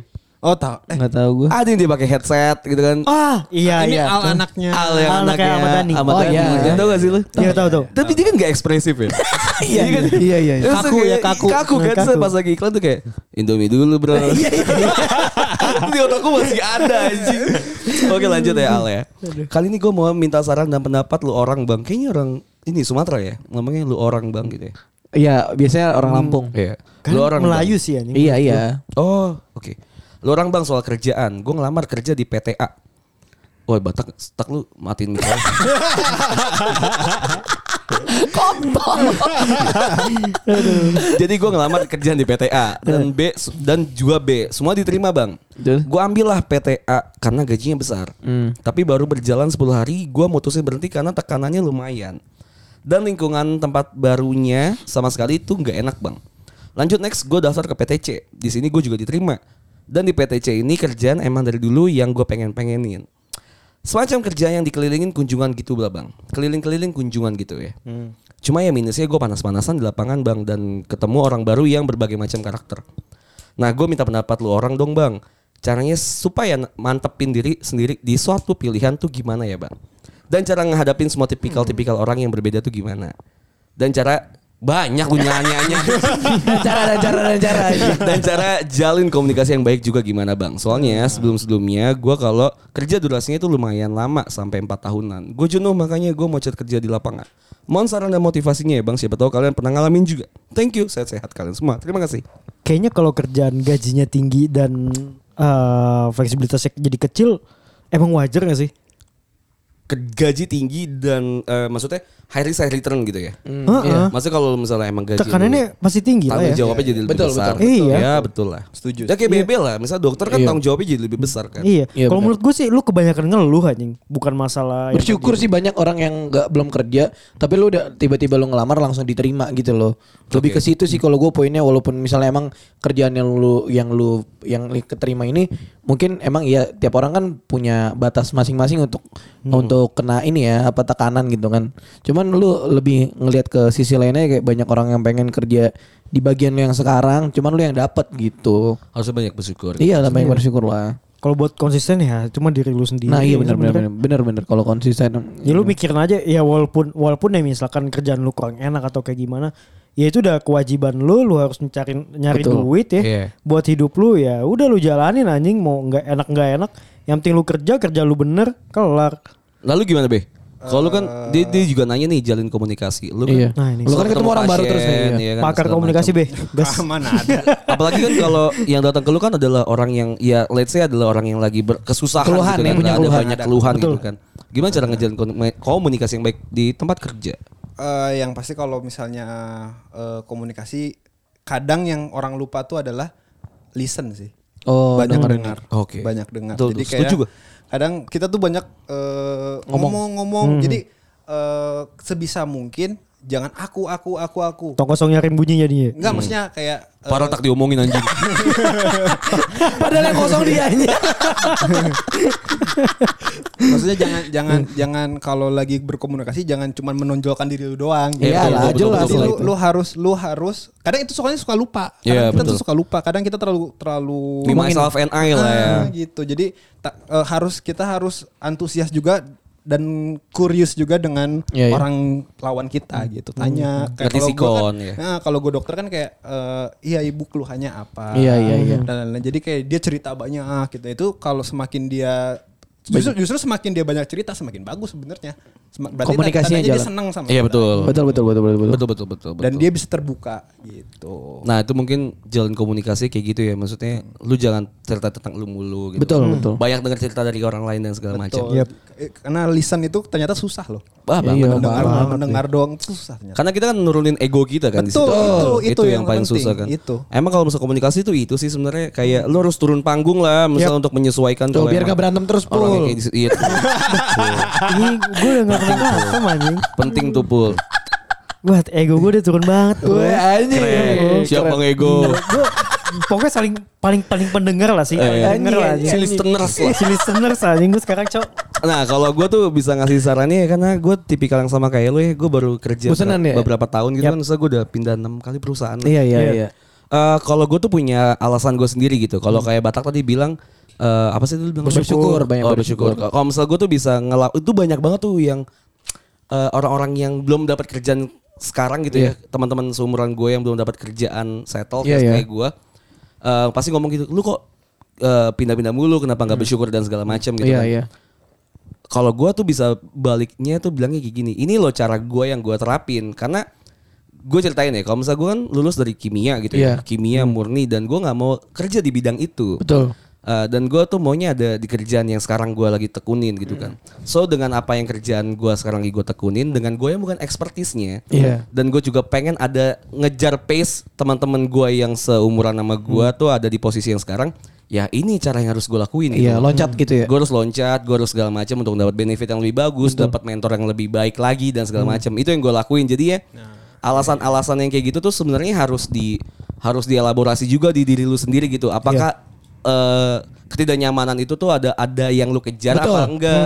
Oh tahu. Eh, Enggak tahu gue. Ada yang dia pakai headset gitu kan. Ah iya ini iya Al anaknya. Al yang Al anaknya anaknya Ahmad Dhani. Ahmad Oh, iya. Ya, Tau gak sih lu? Iya tahu tahu Tapi dia kan gak ekspresif ya. Iya kan? iya iya Terus Kaku kayak- ya kaku Kaku kan Kaku. pas lagi iklan tuh kayak Indomie dulu bro. Di otakku masih ada anjing. Oke lanjut ya Al ya. Kali ini gue mau minta saran dan pendapat lu orang bang. Kayaknya orang ini Sumatera ya. Ngomongnya lu orang bang gitu ya. Iya, biasanya orang Lampung. Iya. Kan lu orang Melayu Bang. sih anjing Iya, iya. Oh oke. Lu orang bang soal kerjaan. Gue ngelamar kerja di PTA. Woi Batak, stuck lu matiin mikrofon. Jadi gue ngelamar kerjaan di PTA dan B dan juga B semua diterima bang. Gue ambil lah PTA karena gajinya besar. Hmm. Tapi baru berjalan 10 hari gue mutusin berhenti karena tekanannya lumayan. Dan lingkungan tempat barunya sama sekali itu nggak enak bang. Lanjut next gue daftar ke PTC. Di sini gue juga diterima. Dan di PTC ini kerjaan emang dari dulu yang gue pengen-pengenin. Semacam kerja yang dikelilingin kunjungan gitu lah bang. Keliling-keliling kunjungan gitu ya. Cuma ya minusnya gue panas-panasan di lapangan bang dan ketemu orang baru yang berbagai macam karakter. Nah gue minta pendapat lu orang dong bang. Caranya supaya mantepin diri sendiri di suatu pilihan tuh gimana ya bang? Dan cara ngehadapin semua tipikal-tipikal orang yang berbeda tuh gimana? Dan cara Banyak lu nanya-nanya. Dan cara dan cara dan cara. Dan cara jalin komunikasi yang baik juga gimana bang? Soalnya sebelum-sebelumnya gue kalau kerja durasinya itu lumayan lama sampai 4 tahunan. Gue jenuh makanya gue mau cari kerja di lapangan. Mohon saran dan motivasinya ya bang. Siapa tahu kalian pernah ngalamin juga. Thank you. Sehat-sehat kalian semua. Terima kasih. Kayaknya kalau kerjaan gajinya tinggi dan eh, fleksibilitasnya jadi kecil, emang wajar gak sih? Ke- Gaji tinggi dan eh, maksudnya high risk high return gitu ya. Heeh. Maksudnya kalau misalnya emang gaji Tekanannya pasti tinggi lah tanggung ya. jawabnya jadi lebih Betul, besar. betul. Iya. Ya betul lah. Setuju. Ya kayak BB lah. Misal dokter kan Iya. tanggung jawabnya jadi lebih besar kan. Iya. Iya, Kalau menurut gue sih lu kebanyakan ngeluh anjing, bukan masalah yang Bersyukur sih banyak orang yang nggak belum kerja, tapi lu udah tiba-tiba lu ngelamar langsung diterima gitu loh. Lebih ke situ sih kalau gue poinnya walaupun misalnya emang kerjaan yang lu yang lu yang li- keterima ini mungkin emang ya tiap orang kan punya batas masing-masing untuk untuk kena ini ya apa tekanan gitu kan. Cuman lu lebih ngelihat ke sisi lainnya kayak banyak orang yang pengen kerja di bagian lu yang sekarang, cuman lu yang dapat gitu. Harusnya banyak bersyukur. Iya, lah banyak bersyukur lah. Kalau buat konsisten ya cuma diri lu sendiri. Nah iya benar benar sebenarnya. benar benar kalau konsisten. Ya lu mikirin aja ya walaupun walaupun ya misalkan kerjaan lu kurang enak atau kayak gimana, ya itu udah kewajiban lu, lu harus mencari nyari Betul. duit ya Iya. buat hidup lu ya. Udah lu jalanin anjing mau nggak enak nggak enak, yang penting lu kerja kerja lu bener kelar. Lalu gimana be? Kalau lu kan dia, dia juga nanya nih jalin komunikasi. Lu kan Iya. Nah, ini. Lu kan ketemu orang baru terus nih. iya kan, Pakar komunikasi be, gas. Mana ada. Apalagi kan kalau yang datang ke lu kan adalah orang yang ya let's say adalah orang yang lagi berkesusahan Keluhan gitu ya, kan. punya ada keluhan. banyak keluhan gitu kan. Gimana cara ngejalin komu- komunikasi yang baik di tempat kerja? Eh, yang pasti kalau misalnya eh, komunikasi kadang yang orang lupa tuh adalah listen sih. Oh, banyak dengar. Oke. Banyak dengar. Betul, Jadi betul. kayak Setuju gua. Kadang kita tuh banyak eh, ngomong-ngomong. Jadi eh, sebisa mungkin jangan aku aku aku aku. Tong kosong nyarin bunyi jadinya. Enggak maksudnya kayak eh, Parah tak diomongin anjing. Padahal yang kosong dia maksudnya jangan jangan jangan kalau lagi berkomunikasi jangan cuma menonjolkan diri lu doang. gitu. Iya lah, betul, jelas lah lu, lu harus lu harus kadang itu soalnya suka lupa. Kadang Iya, kita betul. tuh suka lupa. Kadang kita terlalu terlalu Be myself and I lah ya. Ah, gitu. Jadi ta- eh, harus kita harus antusias juga dan curious juga dengan Iya, iya. orang lawan kita gitu. Tanya Ngerti kalau gua kan, ya. nah, kalau gue dokter kan kayak eh, iya ibu keluhannya apa. Iya, iya, iya. Dan lain-lain. jadi kayak dia cerita banyak gitu. Itu kalau semakin dia justru, justru semakin dia banyak cerita semakin bagus sebenarnya. Berarti Komunikasinya tandanya dia jalan. senang sama Iya kita. betul. Betul betul betul betul betul. Betul betul betul. Dan betul. dia bisa terbuka gitu. Nah itu mungkin jalan komunikasi kayak gitu ya Maksudnya lu jangan cerita tentang lu mulu gitu Betul, betul. Banyak dengar cerita dari orang lain dan segala macam Betul. Eh, Karena lisan itu ternyata susah loh. Wah Iya, mendengar, banget mendengar doang itu susah ternyata. Karena kita kan nurunin ego kita kan di Betul, situ. itu- itu yang, yang paling penting, susah kan. itu. Emang kalau misal komunikasi itu itu sih sebenarnya kayak lu harus turun panggung lah misal untuk menyesuaikan Tuh biar gak berantem terus yang pul. kayak di- iya, tuh. Ini gue udah gak pernah berantem anjing. penting tuh pul. Wah ego gue udah turun banget. Gue anjing. Keren. Siapa bang ego? gue pokoknya saling paling paling pendengar lah sih. Eh, Pendengar lah. si listeners lah. Si listeners anjing gue sekarang cok. Nah kalau gue tuh bisa ngasih sarannya ya karena gue tipikal yang sama kayak lu ya gue baru kerja Bosenan ya? beberapa tahun gitu kan Terus gue udah pindah enam kali perusahaan Iya iya Iya. iya. Eh, kalau gue tuh punya alasan gue sendiri gitu. Kalau kayak Batak tadi bilang eh, apa sih itu bilang Bersyukur, banyak oh, bersyukur. bersyukur. Kalau misal gue tuh bisa ngelak itu banyak banget tuh yang eh, orang-orang yang belum dapat kerjaan sekarang gitu ya, teman-teman seumuran gue yang belum dapat kerjaan settle Iya, kayak iya. kayak gue eh, pasti ngomong gitu, lu kok eh, pindah-pindah mulu, kenapa nggak bersyukur dan segala macam gitu Iya kan. iya. Kalau gue tuh bisa baliknya tuh bilangnya kayak gini, ini loh cara gue yang gue terapin karena gue ceritain ya, kalau misalnya gue kan lulus dari kimia gitu Iya. ya, kimia murni dan gue nggak mau kerja di bidang itu. Betul. Uh, dan gue tuh maunya ada di kerjaan yang sekarang gue lagi tekunin gitu kan. So dengan apa yang kerjaan gue sekarang lagi gue tekunin, dengan gue yang bukan ekspertisnya, Iya. dan gue juga pengen ada ngejar pace teman-teman gue yang seumuran sama gue tuh ada di posisi yang sekarang. Ya ini cara yang harus gue lakuin. Iya loncat gitu ya. Gue harus loncat, gue harus segala macam untuk dapat benefit yang lebih bagus, dapat mentor yang lebih baik lagi dan segala macam. Itu yang gue lakuin. Jadi ya alasan-alasan yang kayak gitu tuh sebenarnya harus di harus dielaborasi juga di diri lu sendiri gitu. Apakah eh, ketidaknyamanan itu tuh ada ada yang lu kejar Betul. apa enggak?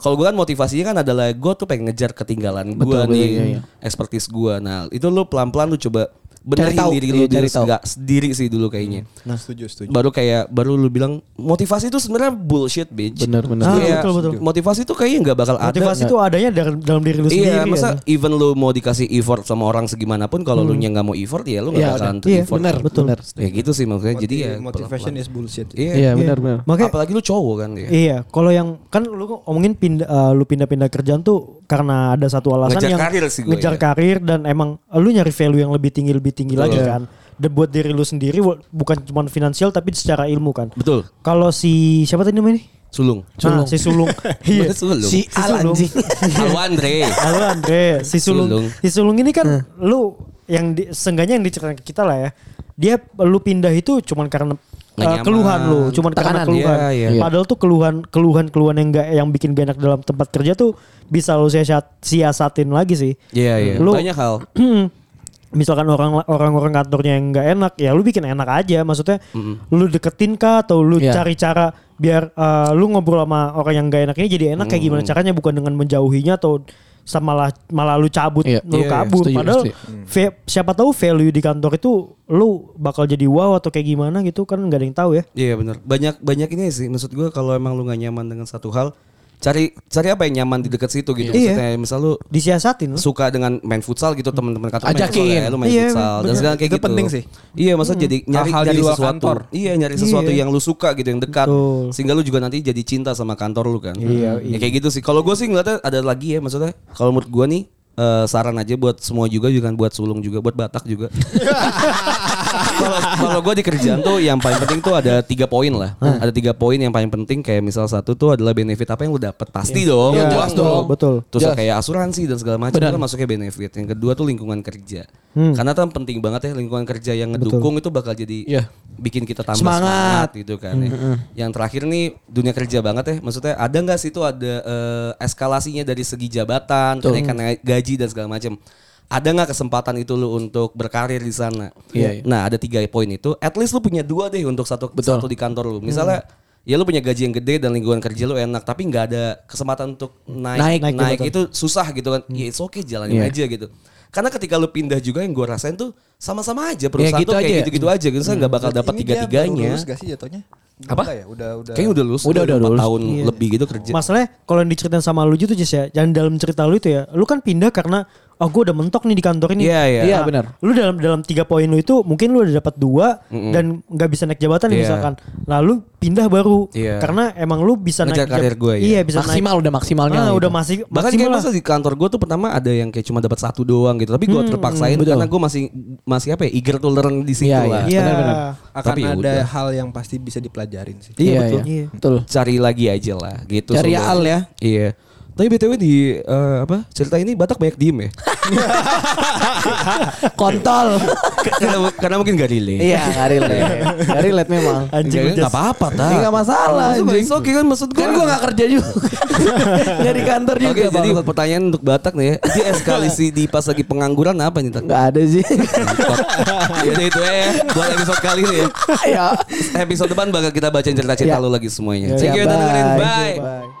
Kalau gue kan motivasinya kan adalah gue tuh pengen ngejar ketinggalan gue nih, iya, iya. expertise gue. Nah itu lu pelan-pelan lu coba benerin Cari tahu, diri lu iya, diri cari tahu. nggak sendiri sih dulu kayaknya. Nah, setuju, setuju. Baru kayak baru lu bilang motivasi itu sebenarnya bullshit bitch. Bener, bener. Ah, Kayak betul, betul. Motivasi itu kayaknya nggak bakal ada. Motivasi itu adanya dalam, dalam diri lu sendiri. Iya, masa ya. even lu mau dikasih effort sama orang segimanapun kalau lu nya nggak mau effort ya lu nggak Iya, bakalan iya, tuh effort. benar, betul. benar. Ya gitu sih maksudnya. Jadi ya motivation is bullshit. Iya. Iya, benar benar. Makanya Apalagi lu cowok kan ya. Iya, kalau yang kan lu ngomongin pindah eh, lu pindah-pindah kerjaan tuh karena ada satu alasan Ngejar yang karir sih ngejar ya. karir dan emang lu nyari value yang lebih tinggi lebih tinggi lagi Betul. kan. Dan buat diri lu sendiri bukan cuma finansial tapi secara ilmu kan. Betul. Kalau si siapa tadi namanya nih? Sulung. Nah, si Sulung. iya. Sulung? Si Si Al Sulung. anjing. Halo Andre. Halo Andre, si Sulung. Sulung. Si Sulung ini kan lu yang di, seenggaknya yang diceritakan ke kita lah ya. Dia lu pindah itu cuman karena uh, keluhan lu, cuman karena Tekanan, keluhan. iya, iya. Padahal tuh keluhan keluhan keluhan yang enggak yang bikin gak enak dalam tempat kerja tuh bisa lu siasat, siasatin lagi sih. Iya iya. Lu- Banyak hal. Misalkan orang orang-orang kantornya yang nggak enak, ya lu bikin enak aja. Maksudnya lu deketin kah atau lu Iya. cari cara biar uh, lu ngobrol sama orang yang nggak enak ini jadi enak kayak gimana caranya bukan dengan menjauhinya atau sama malah malah lu cabut Iya. lu Iya, iya, kabur setuju, padahal setuju. va- siapa tahu value di kantor itu lu bakal jadi wow atau kayak gimana gitu kan nggak ada yang tahu ya Iya benar. Banyak banyak ini sih. Maksud gue kalau emang lu gak nyaman dengan satu hal, cari cari apa yang nyaman di dekat situ gitu. Iya. Maksudnya misal lu disiasatin lu. suka dengan main futsal gitu teman-teman kantor main Ajakin. futsal ya, lu main Iya, futsal dan bener. segala kayak Itu gitu. penting sih. Iya, masa jadi nyari di nyari sesuatu. kantor. Iya, nyari sesuatu Iya. yang lu suka gitu yang dekat. Betul. Sehingga lu juga nanti jadi cinta sama kantor lu kan. Iya, Ya kayak gitu sih. Kalau gue sih ngeliatnya ada lagi ya maksudnya kalau menurut gue nih eh, saran aja buat semua juga juga buat sulung juga buat batak juga. Kalau gue di kerjaan tuh yang paling penting tuh ada tiga poin lah. Ada tiga poin yang paling penting kayak misal satu tuh adalah benefit apa yang lu dapat pasti dong. Iya, Jelas betul, dong. betul. Terus Jelas. kayak asuransi dan segala macam kan masuknya benefit. Yang kedua tuh lingkungan kerja. Karena kan penting banget ya lingkungan kerja yang ngedukung itu bakal jadi Iya. Bikin kita tambah Semangat. semangat, gitu kan. ya. Yang terakhir nih dunia kerja banget ya. Maksudnya ada nggak sih itu ada eh, eskalasinya dari segi jabatan, kenaikan gaji dan segala macam. Ada nggak kesempatan itu lu untuk berkarir di sana? Iya, iya. Nah ada tiga poin itu. At least lu punya dua deh untuk satu Betul. satu di kantor lu. Misalnya ya lu punya gaji yang gede dan lingkungan kerja lu enak, tapi nggak ada kesempatan untuk naik Naik, naik, naik, itu susah gitu kan. Ya it's okay jalanin Iya. aja gitu. Karena ketika lu pindah juga yang gue rasain tuh sama-sama aja perusahaan gitu tuh kayak aja ya? gitu-gitu aja gitu. Saya nggak bakal dapat Ini dia tiga-tiganya. lulus gak sih jatuhnya? Apa? Ya? Udah udah. Kayaknya udah lulus Udah, udah empat lulus. tahun lebih gitu kerja. Masalahnya kalau yang diceritain sama lu gitu Jess ya, yang dalam cerita lu itu ya, lu kan pindah karena oh gue udah mentok nih di kantor ini. Iya, iya. Iya, Nah, benar. Lu dalam dalam tiga poin lu itu mungkin lu udah dapat dua dan nggak bisa naik jabatan nih Iya. misalkan. Lalu pindah baru Iya. karena emang lu bisa Ngejar naik karir gua, ya. Iya bisa Maksimal udah maksimalnya. naik. Ah, gitu. udah masih Bahkan kayak masa di kantor gue tuh pertama ada yang kayak cuma dapat satu doang gitu. Tapi gue terpaksain betul. karena gue masih masih apa ya eager to learn di situ Iya, lah. Iya. benar-benar. akan Tapi ya ada udah. hal yang pasti bisa dipelajarin sih. Iya, Iya, betul. Iya. Betul. Cari lagi aja lah gitu. Cari Sobat. al ya. Iya. Tapi btw di eh, apa cerita ini Batak banyak diem ya. Kontol. karena, karena mungkin gak relate. Iya, gak relate. Gak relate memang. Anjing enggak apa-apa Ini tak. gak masalah anjing. it's okay kan maksud gue. Kan gue gak kerja juga. Gak di kantor juga. Oke, jadi Bang. pertanyaan untuk Batak nih ya. Dia eskalasi di pas lagi pengangguran apa nih, Tak? Gak ada sih. Jadi itu ya buat episode kali ini ya. ya. Episode depan bakal kita bacain cerita-cerita Ya. lu lagi semuanya. Ya, Thank you ya, udah dengerin. bye. Bye. Bye.